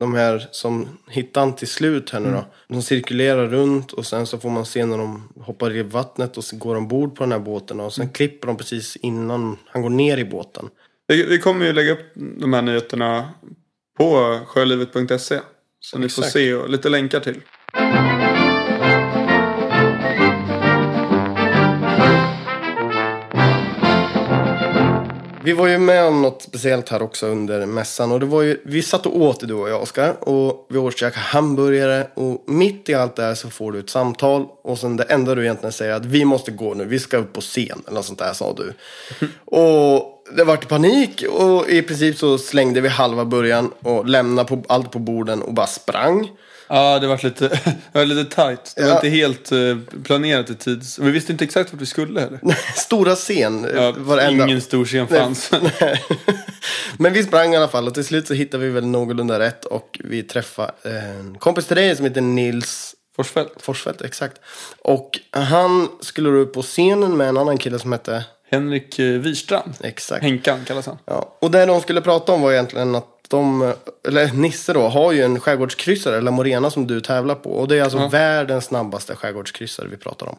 de här som hittar han till slut här nu då. De cirkulerar runt och sen så får man se när de hoppar i vattnet och så går ombord på den här båten och sen klipper de precis innan han går ner i båten. Vi, vi kommer ju lägga upp de här nyheterna på sjölivet.se. Så ni får se och lite länkar till. Vi var ju med om något speciellt här också under mässan. Och det var ju, vi satt och åt du och jag Oskar. Och vi åtkäkade hamburgare. Och mitt i allt det här så får du ett samtal. Och sen det enda du egentligen säger är att vi måste gå nu. Vi ska upp på scen. Eller något sånt där sa du. och det vart panik. Och i princip så slängde vi halva början. Och lämnade på, allt på borden och bara sprang. Ja, det var lite, det var lite tajt. Det var Ja. inte helt eh, planerat i tid. Vi visste inte exakt vart vi skulle heller. Stora scen. Ja, varenda- ingen stor scen fanns. Nej. Men vi sprang i alla fall och till slut så hittade vi väl någorlunda rätt och vi träffade en kompis till dig som heter Nils Forsfält. Forsfält, exakt. Och han skulle upp på scenen med en annan kille som hette Henrik eh, Wirstrand. Exakt. Henkan kallas han. Ja. Och det de skulle prata om var egentligen att de, eller Nisse då, har ju en skärgårdskryssare, La Morena, som du tävlar på. Och det är alltså Ja. världens snabbaste skärgårdskryssare vi pratar om.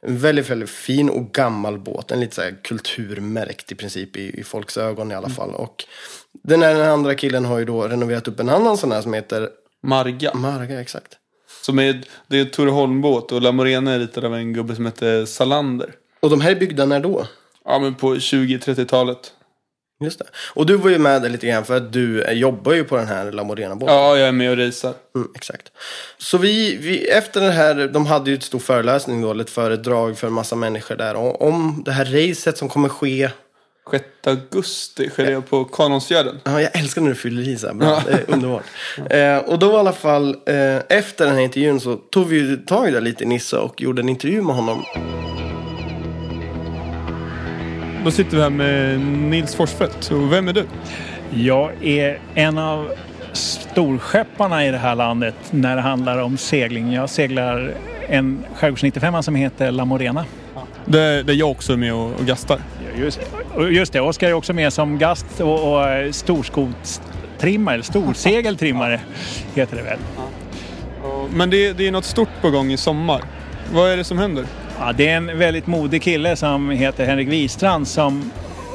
En väldigt, väldigt fin och gammal båt. En lite så här kulturmärkt i princip i, i folks ögon i alla fall. Och den, här, den andra killen har ju då renoverat upp en annan sån här som heter Marga. Marga, exakt. Som är, det är en Tore Holm-båt och La Morena är ritad av en gubbe som heter Salander. Och de här är byggda när då? Ja, men på 20-30-talet. Just det. Och du var ju med där lite grann för att du eh, jobbar ju på den här La Morena-båten. Ja, jag är med och racear. Mm, exakt. Så vi, vi, efter det här, de hade ju ett stor föreläsning då, ett föredrag för en massa människor där om, det här racet som kommer ske. 6 augusti sker det på Kanonsfjärden. Ja, jag älskar när du fyller i så här bra. Det är underbart. Eh, och då i alla fall, eh, efter den här intervjun så tog vi tag i det lite i Nisse och gjorde en intervju med honom. Då sitter vi här med Nils Forsfeldt. Och vem är du? Jag är en av storskepparna i det här landet när det handlar om segling. Jag seglar en Skärgårds 95 som heter La Morena. Där, där jag också är med och, och gastar. Just, just det, Oskar är också med som gast och, och storskotstrimmare, eller storsegeltrimmare heter det väl. Men det, det är något stort på gång i sommar. Vad är det som händer? Ja, det är en väldigt modig kille som heter Henrik Wistrand som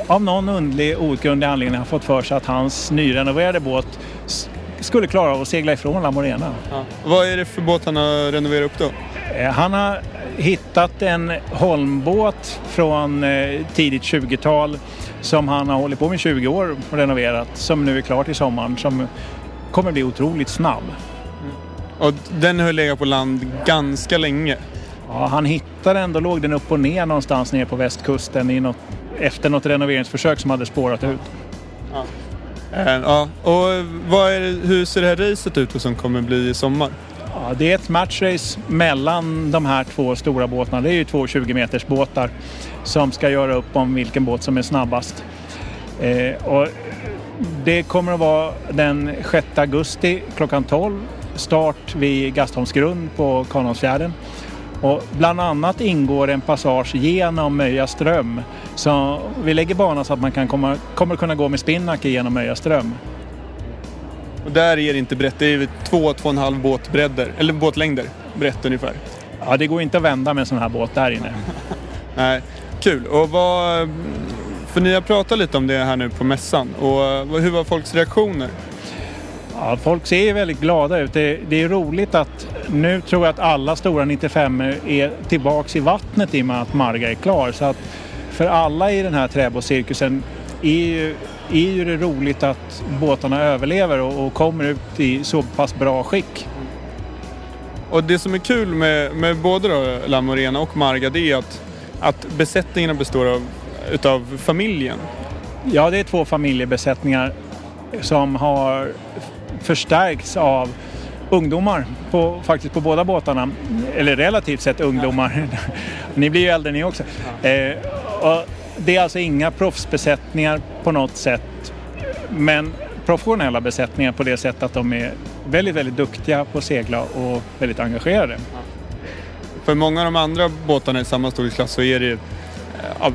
av någon underlig outgrundlig anledning har fått för sig att hans nyrenoverade båt skulle klara av att segla ifrån La Morena. Vad är det för båt han har renoverat upp då? Eh, Han har hittat en Holmbåt från eh, tidigt 20-tal som han har hållit på med i 20 år och renoverat som nu är klar till sommaren som kommer bli otroligt snabb. Och den har legat på land ganska länge. Ja, han hittade den, då låg den upp och ner någonstans nere på västkusten i något, efter något renoveringsförsök som hade spårat ut. Eh, Ja, och är hur ser det här racet ut som kommer bli i sommar? Ja, det är ett matchrace mellan de här två stora båtarna. Det är ju två 20 meters båtar som ska göra upp om vilken båt som är snabbast. Eh, och det kommer att vara den 6 augusti klockan 12. Start vid Gastholmsgrund på Kanonsfjärden. Och bland annat ingår en passage genom Möja ström. Så vi lägger banan så att man kan komma, kommer kunna gå med spinnaker genom Möja ström. Och där är det inte brett, det är två, två och en halv båtbredder, eller båtlängder brett ungefär. Ja, det går inte att vända med en sån här båt där inne. Nej, kul. Och vad, för ni har pratat lite om det här nu på mässan. Och hur var folks reaktioner? Ja, folk ser ju väldigt glada ut. Det, det är roligt att nu tror jag att alla stora 95 är tillbaks i vattnet i och med att Marga är klar. Så att för alla i den här träbåtscirkusen är ju, är ju det roligt att båtarna överlever och, och kommer ut i så pass bra skick. Och det som är kul med, med både då La Morena och Marga det är att, att besättningarna består av utav familjen. Ja, det är två familjebesättningar som har förstärkts av ungdomar på, faktiskt på båda båtarna. Eller relativt sett ungdomar. ni blir ju äldre ni också. Eh, och det är alltså inga proffsbesättningar på något sätt. Men professionella besättningar på det sättet att de är väldigt, väldigt duktiga på att segla och väldigt engagerade. För många av de andra båtarna i samma storleksklass så är det eh,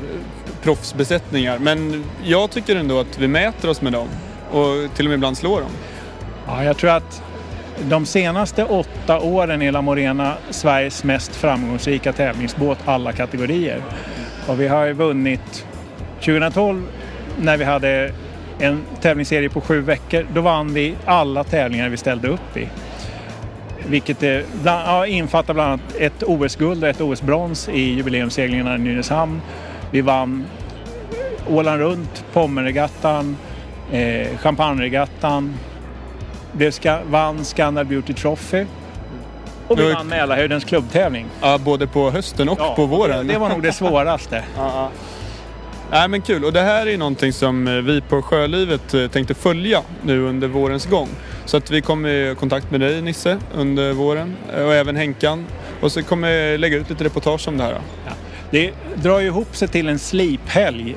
proffsbesättningar. Men jag tycker ändå att vi mäter oss med dem och till och med ibland slår dem. Ja, jag tror att de senaste åtta åren är La Morena Sveriges mest framgångsrika tävlingsbåt alla kategorier. Och vi har ju vunnit 2012 när vi hade en tävlingsserie på sju veckor. Då vann vi alla tävlingar vi ställde upp i. Vilket är, bland, ja, infattar bland annat ett OS-guld och ett OS-brons i jubileumsseglingarna i Nynäshamn. Vi vann Åland runt, Pommerregattan, eh, Champagneregattan. Det ska, vann Scandal Beauty Trophy. Och vi vann Mälarhöjdens klubbtävling. Ja, både på hösten och Ja, på våren. Det, det var nog det svåraste. Nej men kul och det här är någonting som eh, vi på Sjölivet eh, tänkte följa nu under vårens gång. Så att vi kommer i kontakt med dig Nisse under våren eh, och även Henkan. Och så kommer jag lägga ut lite reportage om det här. då. Det drar ju ihop sig till en sliphelg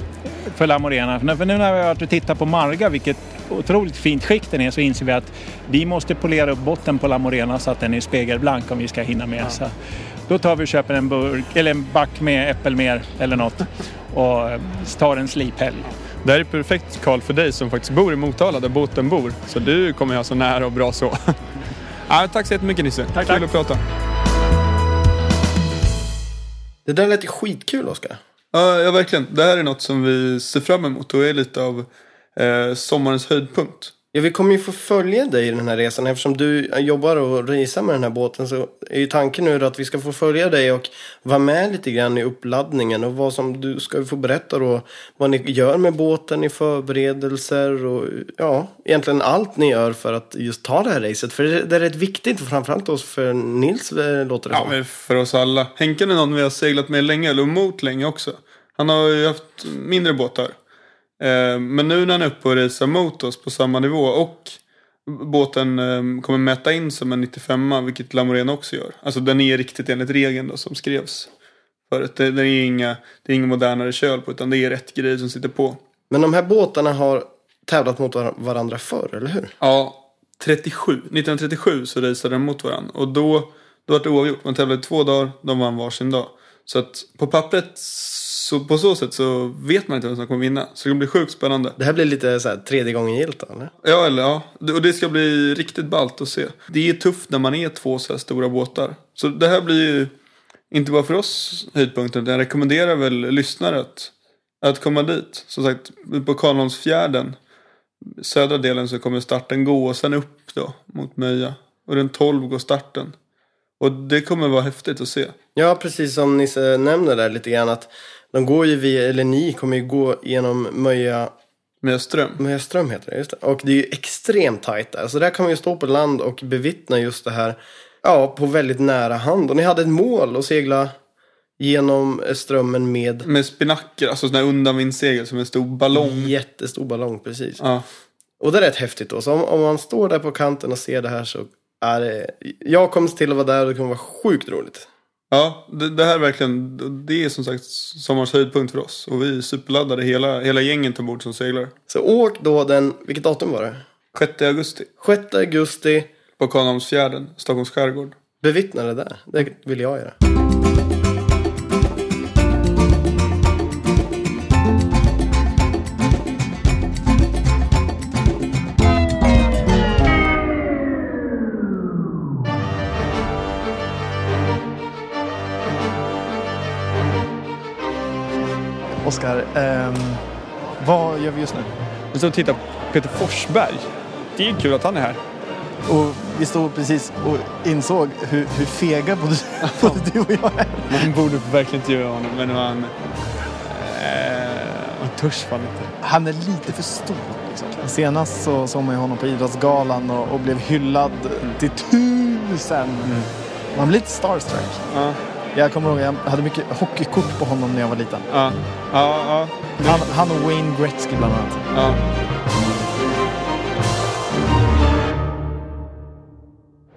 för La Morena. För nu när vi har varit och tittat på Marga, vilket otroligt fint skick den är, så inser vi att vi måste polera upp botten på La Morena så att den är spegelblank om vi ska hinna med. Så då tar vi och köper en, burk, eller en back med äppelmer eller något och eh, tar en sliphelg. Det här är perfekt Karl för dig som faktiskt bor i Motala där båten bor. Så du kommer ha så nära och bra så. ja, tack så jättemycket Nisse. Tack, Kul att prata. Det där lät ju skitkul, Oskar. Ja, ja, verkligen. Det här är något som vi ser fram emot och är lite av eh, sommarens höjdpunkt. Ja, vi kommer ju få följa dig i den här resan. Eftersom du jobbar och racear med den här båten så är ju tanken nu att vi ska få följa dig och vara med lite grann i uppladdningen. Och vad som du ska få berätta då vad ni gör med båten i förberedelser och ja, egentligen allt ni gör för att just ta det här racet. För det är rätt viktigt, framförallt oss för Nils eh, låter det Ja, som. men för oss alla. Henken är någon vi har seglat med länge, eller mot länge också. Han har ju haft mindre båtar. Eh, men nu när han är uppe och racear mot oss på samma nivå och båten eh, kommer mäta in som en 95 vilket Lamorena också gör. Alltså den är riktigt enligt regeln då som skrevs förut. Det, det, är inga, det är ingen modernare köl på utan det är rätt grej som sitter på. Men de här båtarna har tävlat mot var- varandra förr, eller hur? Ja, 37. 1937 så raceade de mot varandra. Och då, då var det oavgjort. Man tävlade två dagar, de vann varsin dag. Så att på pappret, så, på så sätt så vet man inte vem som kommer vinna. Så det blir sjukt spännande. Det här blir lite så här tredje gången gillt, eller? Ja, eller ja. Och det ska bli riktigt ballt att se. Det är tufft när man är två så här stora båtar. Så det här blir ju inte bara för oss höjdpunkten. Jag rekommenderar väl lyssnare att, att komma dit. Som sagt, på Karlholmsfjärden. Södra delen så kommer starten gå och sen upp då mot Möja. Och den 12 går starten. Och det kommer vara häftigt att se. Ja, precis som Nisse nämner där lite grann att de går ju via, eller ni kommer ju gå genom Möja Med ström. Möjaström heter det, just det. Och det är ju extremt tajt där. Så där kan man ju stå på land och bevittna just det här. Ja, på väldigt nära hand. Och ni hade ett mål att segla genom strömmen med Med spinacker, alltså sådana här undanvindssegel som en stor ballong. jättestor ballong precis. Ja. Och det är rätt häftigt då. Så om, om man står där på kanten och ser det här så är det... Jag kommer till att vara där och det kommer vara sjukt roligt. Ja, det, det här är verkligen, det är som sagt sommarens höjdpunkt för oss. Och vi är superladdade, hela, hela gänget ombord som seglar. Så åk då den, vilket datum var det? 6 augusti 6 augusti. på Karlholmsfjärden, Stockholms skärgård. Bevittna det där. Det vill jag göra. Oskar, ehm, vad gör vi just nu? Vi står och tittar på Peter Forsberg. Det är kul att han är här. Och vi stod precis och insåg hur, hur fega både, både du och jag är. Man borde verkligen intervjua honom, men han... Eh, han törs fan inte. Han är lite för stor. Liksom. Senast så såg man ju honom på Idrottsgalan och, och blev hyllad till tusen. Man blir lite starstruck. Ja, Jag kommer ihåg, jag hade mycket hockeykort på honom när jag var liten. ja, ja. ja. Han, han och Wayne Gretzky bland annat. ja.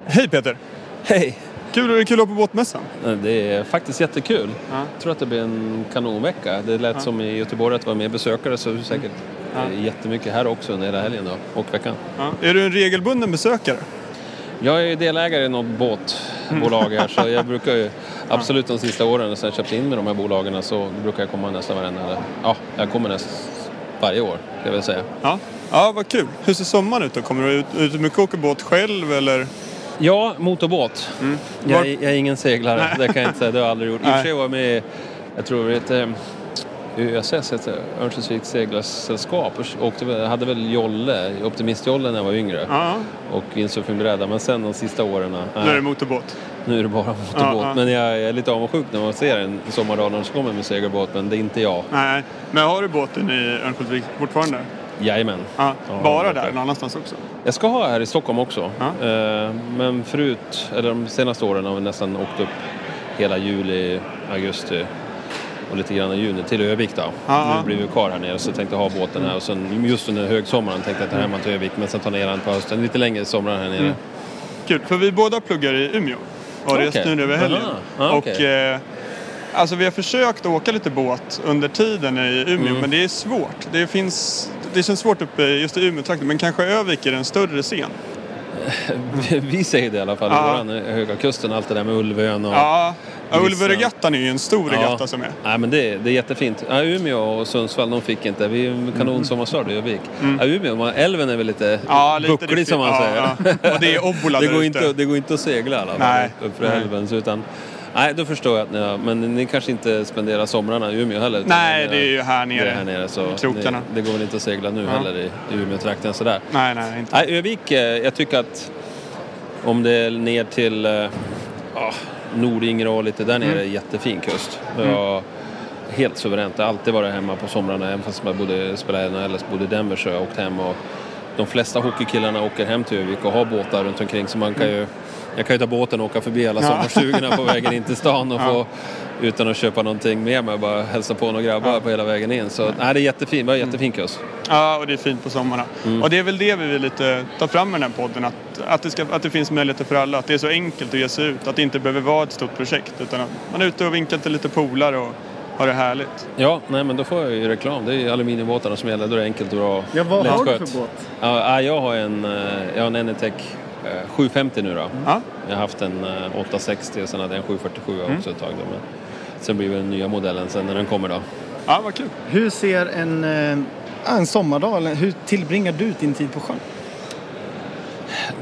Hej Peter! Hej! Kul, kul att vara på båtmässan. Det är faktiskt jättekul. Ja. Jag tror att det blir en kanonvecka. Det lät som i Göteborg att det var mer besökare så det är säkert eh, jättemycket här också under hela helgen då, och veckan. Ja. Är du en regelbunden besökare? Jag är delägare i något båtbolag här så jag brukar ju absolut de sista åren sen jag köpte in med de här bolagen så brukar jag komma nästan varenda, eller, ja, jag kommer nästan varje år, ska jag väl säga. Ja. Ja, vad kul. Hur ser sommaren ut då? Kommer du ut, ut mycket åka båt själv eller? Ja, motorbåt. Jag, Var- är- jag är ingen seglare, det kan jag inte säga. Det har jag aldrig gjort. I och för sig var jag med, jag tror det heter ÖSS, heter det, Örnsköldsviks seglarsällskap. och hade väl jolle, optimistjolle när jag var yngre. Ja, Och windsurfingbräda. Men sen de sista åren, nej, nu är det motorbåt. nu är det bara motorbåt. Ja. Men jag är lite avundsjuk när man ser en sommardag när de kommer med segelbåt. Men det är inte jag. Nej, men har du båten i Örnsköldsvik fortfarande? Jajamän. Ja, bara där, någon annanstans också? Jag ska ha här i Stockholm också. Ja. Eh, Men förut, eller de senaste åren har vi nästan åkt upp hela juli, augusti och lite grann i juni till Övik då. Ja. Nu blir vi kvar här nere så tänkte ha båten här och sen just under högsommaren tänkte jag ta hem den till Övik men sen ta ner den på hösten. Lite längre sommar här nere. Mm. Kul, för vi båda pluggar i Umeå. Och har rest nu över helgen. Okej. Och eh, alltså vi har försökt åka lite båt under tiden i Umeå, Mm. men det är svårt. Det, finns, det känns svårt uppe just i Umeå-trakten, men kanske Övik är en större scen. Vi säger det i alla fall, Ja. våran Höga Kusten, allt det där med Ulvön och... Ja, ja Ulvöregattan är ju en stor regatta Ja. som är. Nej, men det, det är jättefint. Ja, Umeå och Sundsvall, de fick inte. Vi är en kanonsommarstad i Övik. Ja, Umeå, älven är väl lite, Mm. Ja, lite bucklig riktigt. som man säger. ja. Och det är obbola det, går inte, det går inte att segla i alla fall Nej. upp för Nej. älven. Utan, nej, då förstår jag att ni har, men ni kanske inte spenderar somrarna i Umeå heller? Nej, det är ju här nere. Det är här nere så krokarna. Det, det går väl inte att segla nu Ja. heller i, i Umeå-trakten sådär. Nej, nej, inte. Nej, Övik, eh, jag tycker att om det är ner till eh, ja, Nordingrå och lite där nere, Mm. jättefin kust. Det var helt suveränt. Jag har alltid varit hemma på somrarna, även fast jag bodde, spelade i NHL, bodde i Denver så har jag åkt hem. Och de flesta hockeykillarna åker hem till Övik och har båtar runt omkring så man kan ju jag kan ju ta båten och åka förbi alla Ja. sommarstugorna på vägen in till stan och Ja. få utan att köpa någonting med mig bara hälsa på några grabbar på hela vägen in. Så nej, det är jättefint, det var jättefin kust. Ja, och det är fint på sommarna. Mm. Och det är väl det vi vill lite ta fram med den här podden. Att, att, det ska, att det finns möjligheter för alla. Att det är så enkelt att ge sig ut. Att det inte behöver vara ett stort projekt. Utan att man är ute och vinkar till lite polare och har det härligt. Ja, nej men då får jag ju reklam. Det är ju aluminiumbåtarna som gäller. Då är det enkelt och bra. Ja, vad har du för båt? Ja, ja, jag har en, eh, jag har en Enetec 750 nu då. Ja. Jag har haft en eh, 860 och sen hade jag en 747 Mm. också ett tag. Då, men sen blir det den nya modellen sen när den kommer då. Ja, vad kul. Hur ser en, eh, en sommardag, hur tillbringar du din tid på sjön?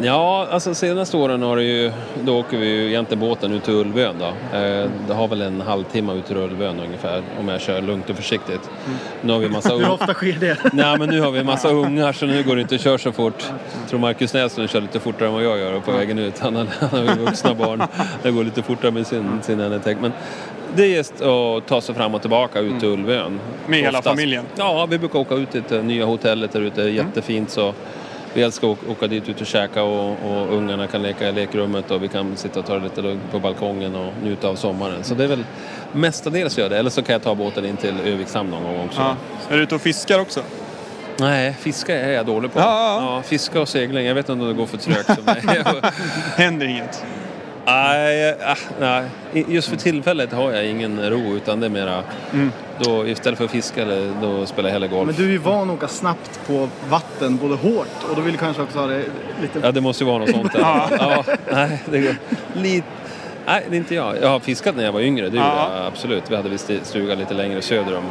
Ja, alltså senaste åren har det ju, då åker vi ju egentligen båten ut till Ulvön då. Eh, det har väl en halvtimme ut till Ulvön ungefär om jag kör lugnt och försiktigt. Nu har vi massa Hur ofta sker det? Nej men nu har vi massa ungar så nu går det inte att köra så fort. Jag tror Marcus Näslund kör lite fortare än vad jag gör på vägen ut. Han han har ju vuxna barn. Det går lite fortare med sin, sin Enetec. Men det är just att ta sig fram och tillbaka ut till Ulvön. Med hela Oftast. familjen? Ja, vi brukar åka ut till det nya hotellet där ute. Jättefint så. Vi älskar att åka- dit ut och käka och, och ungarna kan leka i lekrummet och vi kan sitta och ta det lite lugnt på balkongen och njuta av sommaren. Så det är väl mestadels gör det. Eller så kan jag ta båten in till Öviks hamn någon gång också. Ja. Är du ute och fiskar också? Nej, fiska är jag dålig på. Ja, ja, Ja, fiska och segling, jag vet inte om det går för trögt för mig. Händer inget? Nej, ah, nej, just för tillfället har jag ingen ro utan det är mera Mm. då istället för att fiska då spelar jag hellre golf. Men du är ju van att åka snabbt på vatten, både hårt och då vill du kanske också ha det lite... Ja, det måste ju vara något sånt. Ja. ja, nej, det går lite... Nej, det är inte jag. Jag har fiskat när jag var yngre, det gjorde Ja. jag absolut. Vi hade visst stuga lite längre söder om.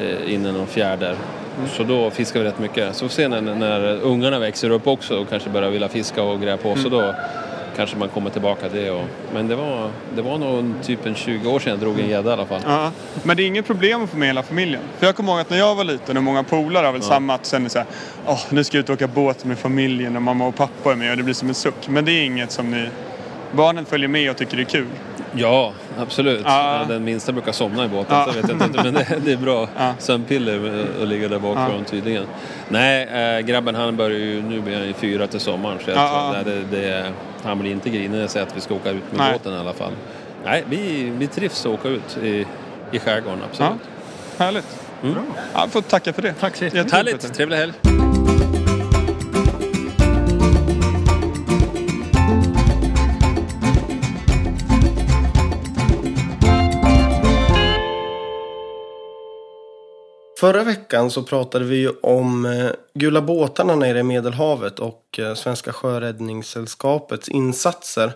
Eh, inne någon fjärd där. Mm. Så då fiskar vi rätt mycket. Så sen när, när ungarna växer upp också och kanske börjar vilja fiska och greja på Mm. så då kanske man kommer tillbaka till det. Och, men det var, det var nog typ en 20 år sedan jag drog en gädda i alla fall. Ja. Men det är inget problem att få med hela familjen. För jag kommer ihåg att när jag var liten och många polare har väl samma att sen är så här, åh nu ska jag ut och åka båt med familjen och mamma och pappa är med och det blir som en suck. Men det är inget som ni, barnen följer med och tycker det är kul. Ja, absolut. Ja. Den minsta brukar somna i båten, Ja. så vet jag inte. Men det, det är bra Ja. sömnpiller att ligga där bak Ja. tydligen. Nej, äh, grabben han börjar ju, nu blir han ju fyra till sommaren. Så jag Ja, tror, ja. nej, det, det, han blir inte grinig när jag säger att vi ska åka ut med Nej. båten i alla fall. Nej, vi, vi trivs att åka ut i, i skärgården, absolut. Härligt. Mm. Ja, jag får tacka för det. Tack så Jättekul, Härligt, trevlig helg. Förra veckan så pratade vi ju om eh, gula båtarna nere i Medelhavet och eh, Svenska Sjöräddningssällskapets insatser.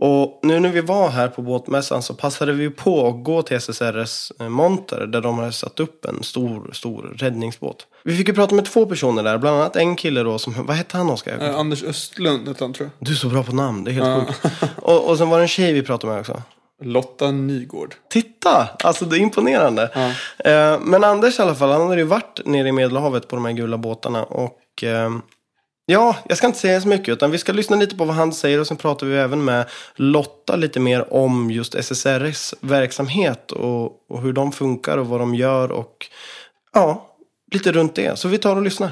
Och nu när vi var här på båtmässan så passade vi på att gå till SSRS eh, monter där de har satt upp en stor, stor räddningsbåt. Vi fick ju prata med två personer där, bland annat en kille då som, vad hette han Oskar? Eh, Anders Östlund hette han tror jag. Du är så bra på namn, det är helt sjukt. Och, och sen var det en tjej vi pratade med också. Lotta Nygård. Titta! Alltså det är imponerande. Eh, men Anders i alla fall, han hade ju varit nere i Medelhavet på de här gula båtarna. Och eh, ja, jag ska inte säga så mycket utan vi ska lyssna lite på vad han säger och sen pratar vi även med Lotta lite mer om just SSRS verksamhet och, och hur de funkar och vad de gör och ja, lite runt det. Så vi tar och lyssnar.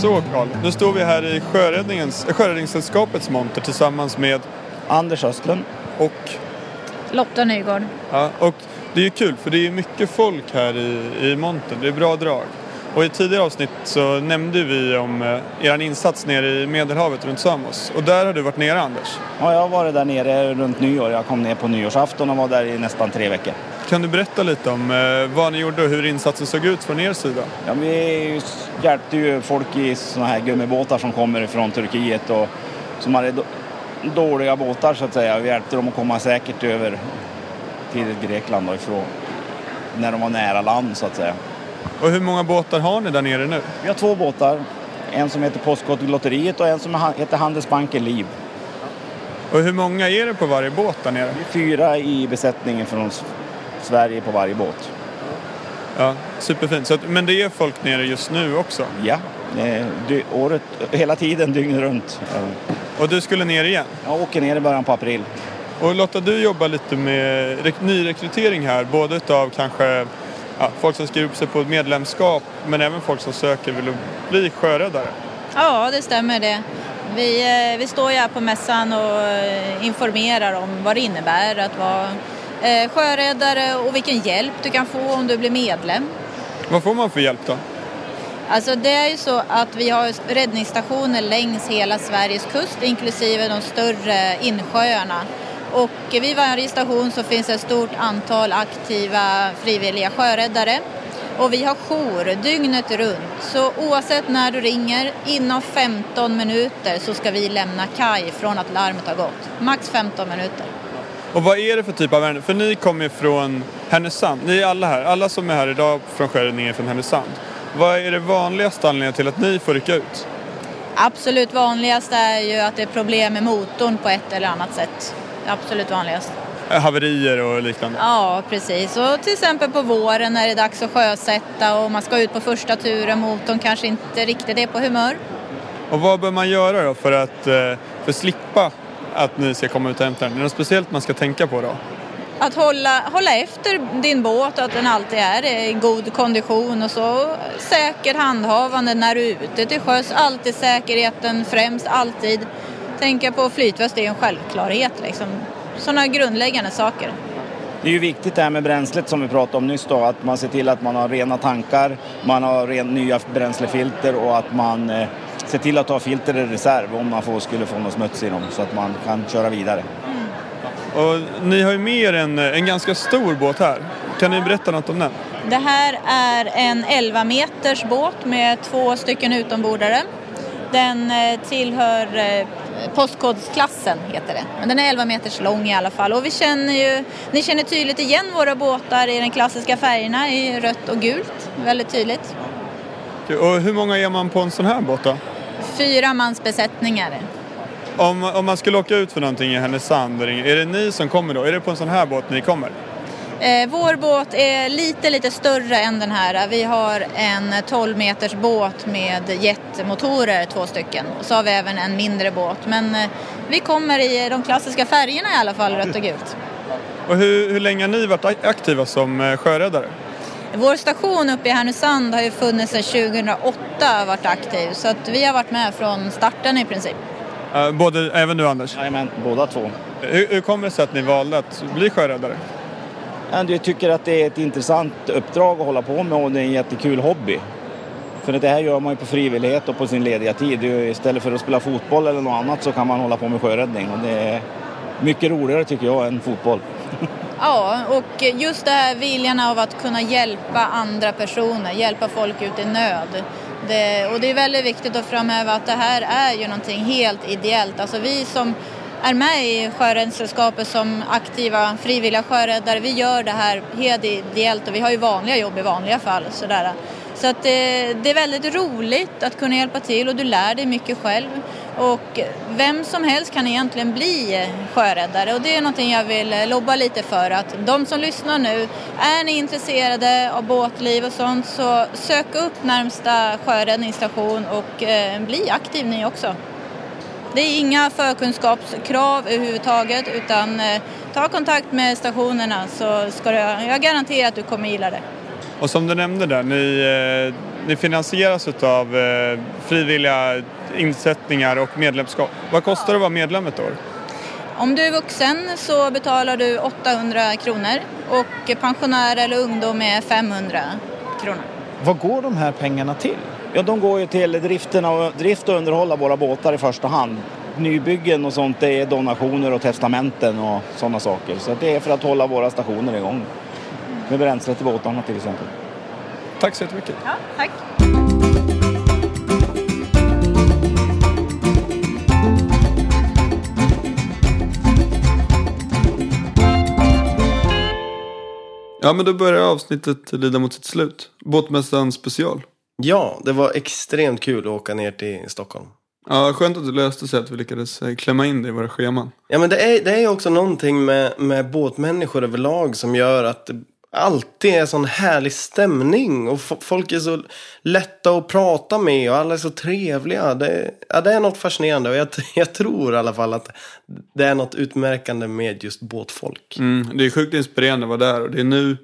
Så Karl, nu står vi här i Sjöräddningens, Sjöräddningssällskapets monter tillsammans med Anders Östlund. och, Lotta Nygård. ja, och det är ju kul för det är mycket folk här i, i montern. Det är bra drag. Och i tidigare avsnitt så nämnde vi om eh, er insats nere i Medelhavet runt Samos. Och där har du varit nere Anders. Ja, jag har varit där nere runt nyår. Jag kom ner på nyårsafton och var där i nästan tre veckor. Kan du berätta lite om eh, vad ni gjorde och hur insatsen såg ut från er sida? Ja, vi hjälpte ju folk i såna här gummibåtar som kommer från Turkiet och som hade då, dåliga båtar så att säga. Vi hjälpte dem att komma säkert över till Grekland då, ifrån, när de var nära land så att säga. Och hur många båtar har ni där nere nu? Vi har två båtar. En som heter Postkodlotteriet och en som heter Handelsbanken Liv. Och hur många är det på varje båt där nere? Fyra i besättningen från Sverige på varje båt. Ja, superfint. Så men det är folk nere just nu också? Ja, eh, dy- året, hela tiden dygnet runt. Och du skulle ner igen? Jag åker ner i början på april. Och Lotta, du jobbar lite med re- nyrekrytering här, både utav kanske ja, folk som skriver upp sig på ett medlemskap, men även folk som söker vill bli sjöräddare. Ja, det stämmer det. Vi, eh, vi står ju här på mässan och eh, informerar om vad det innebär att vara eh, sjöräddare och vilken hjälp du kan få om du blir medlem. Vad får man för hjälp då? Alltså det är ju så att vi har räddningsstationer längs hela Sveriges kust inklusive de större insjöarna. Och vid varje station så finns ett stort antal aktiva frivilliga sjöräddare. Och vi har jour dygnet runt. Så oavsett när du ringer, inom 15 minuter så ska vi lämna kaj från att larmet har gått. Max 15 minuter. Och vad är det för typ av ärende? För ni kommer ju från Härnösand. Ni är alla här. Alla som är här idag från Sjöräddningen är från Härnösand. Vad är det vanligaste anledningen till att ni får rycka ut? Absolut vanligast är ju att det är problem med motorn på ett eller annat sätt. Absolut vanligast. Eh, Haverier och liknande? Ja, precis. Och till exempel på våren när det är dags att sjösätta och man ska ut på första turen, motorn kanske inte riktigt är på humör. Och vad bör man göra då för att, eh, för att slippa att ni ska komma ut och hämta den? Är det något speciellt man ska tänka på då? Att hålla, hålla efter din båt, att den alltid är i god kondition och så säker handhavande när du är ute till sjöss. Alltid säkerheten främst, alltid. Tänka på flytväst är ju en självklarhet liksom. Sådana grundläggande saker. Det är ju viktigt det här med bränslet som vi pratade om nyss då, att man ser till att man har rena tankar, man har ren, nya bränslefilter och att man ser till att ha filter i reserv om man får, skulle få något smuts i dem så att man kan köra vidare. Och ni har ju med er en, en ganska stor båt här. Kan ni berätta något om den? Det här är en 11 meters båt med två stycken utombordare. Den eh, tillhör eh, postkodsklassen heter det. Men den är 11 meters lång i alla fall. Och vi känner ju, ni känner tydligt igen våra båtar i de klassiska färgerna i rött och gult. Väldigt tydligt. Och hur många är man på en sån här båt då? Fyra mans besättningar. Om, om man skulle åka ut för någonting i Härnösand, är det ni som kommer då? Är det på en sån här båt ni kommer? Eh, vår båt är lite, lite större än den här. Vi har en 12 meters båt med jetmotorer, två stycken. Och så har vi även en mindre båt. Men eh, vi kommer i de klassiska färgerna i alla fall, rött och gult. Och hur, hur länge har ni varit ak- aktiva som eh, sjöräddare? Vår station uppe i Härnösand har ju funnits sedan 2008 och varit aktiv. Så att vi har varit med från starten i princip. Eh, Både, även du Anders? Jajamän, båda två. Hur, hur kommer det sig att ni valde att bli sjöräddare? Ja, Jag tycker att det är ett intressant uppdrag att hålla på med och det är en jättekul hobby. För det här gör man ju på frivillighet och på sin lediga tid. Istället för att spela fotboll eller något annat så kan man hålla på med sjöräddning och det är mycket roligare tycker jag än fotboll. Ja, och just det här viljan av att kunna hjälpa andra personer, hjälpa folk ut i nöd. Det, och det är väldigt viktigt att framhäva att det här är ju någonting helt ideellt. Alltså vi som är med i Sjöräddningssällskapet som aktiva frivilliga sjöräddare, vi gör det här helt ideellt och vi har ju vanliga jobb i vanliga fall. Sådär. Så att det, det är väldigt roligt att kunna hjälpa till och du lär dig mycket själv. Och vem som helst kan egentligen bli sjöräddare och det är någonting jag vill lobba lite för att de som lyssnar nu, är ni intresserade av båtliv och sånt så sök upp närmsta sjöräddningsstation och eh, bli aktiv ni också. Det är inga förkunskapskrav överhuvudtaget utan eh, ta kontakt med stationerna så ska du, jag garanterar att du kommer gilla det. Och som du nämnde där, ni, eh, ni finansieras av eh, frivilliga insättningar och medlemskap. Vad kostar det att vara medlem ett år? Om du är vuxen så betalar du 800 kronor och pensionär eller ungdom är 500 kronor. Vad går de här pengarna till? Ja, de går ju till driften och, drift och underhåll av våra båtar i första hand. Nybyggen och sånt det är donationer och testamenten och sådana saker. Så det är för att hålla våra stationer igång. med bränsle till båtarna till exempel. Tack så jättemycket. Ja, tack. Ja, men då börjar avsnittet lida mot sitt slut. Båtmässan special. Ja, det var extremt kul att åka ner till Stockholm. Ja, skönt att det löste sig att vi lyckades eh, klämma in det i våra scheman. Ja, men det är, det är också någonting med, med båtmänniskor överlag som gör att det alltid är sån härlig stämning. Och folk är så lätta att prata med och alla är så trevliga. Det, ja, det är något fascinerande och jag, jag tror i alla fall att det är något utmärkande med just båtfolk. Mm, det är sjukt inspirerande att vara där och det är nu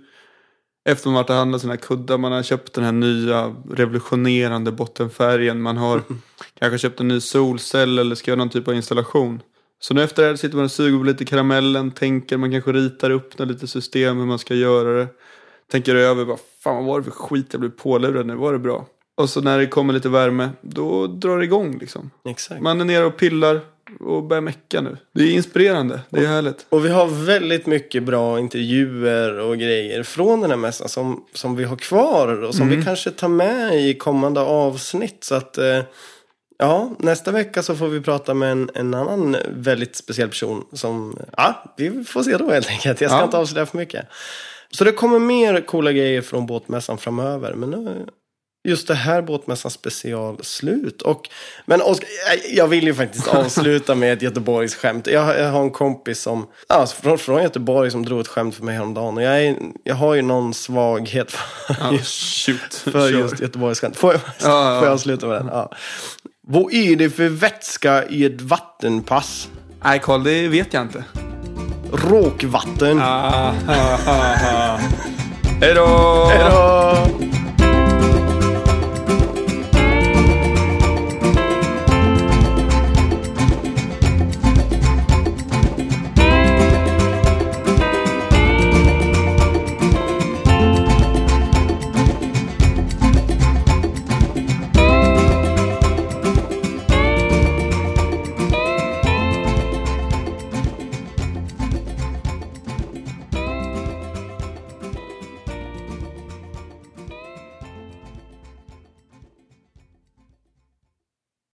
efter man varit och handlat sina kuddar, man har köpt den här nya revolutionerande bottenfärgen, man har kanske köpt en ny solcell eller ska göra någon typ av installation. Så nu efter det här sitter man och suger på lite karamellen, tänker, man kanske ritar upp något lite system hur man ska göra det. Tänker över, vad fan vad var det för skit jag blev pålurad nu, var det bra? Och så när det kommer lite värme, då drar det igång liksom. Exakt. Man är nere och pillar och börjar mecka nu. Det är inspirerande, det är härligt. Och vi har väldigt mycket bra intervjuer och grejer från den här mässan som, som vi har kvar och som Mm. vi kanske tar med i kommande avsnitt. Så att, eh, ja, nästa vecka så får vi prata med en, en annan väldigt speciell person som, ja, vi får se då helt enkelt. Jag ska Ja. inte avslöja för mycket. Så det kommer mer coola grejer från båtmässan framöver. Men nu, just det här båtmässan special slut. Och, men Oskar, jag- vill ju faktiskt avsluta med ett Göteborgs skämt. Jag, jag har en kompis som, alltså från, från Göteborg som drog ett skämt för mig häromdagen. Och jag, är, jag har ju någon svaghet för, Ja, just, shoot. för Kör. just Göteborgs skämt. Får jag, Ja, ja. får jag avsluta med den? Ja. Vad är det för vätska i ett vattenpass? Nej Karl, det vet jag inte. Råkvatten. Ah, ah, ah, ah. Hej då! Hej då!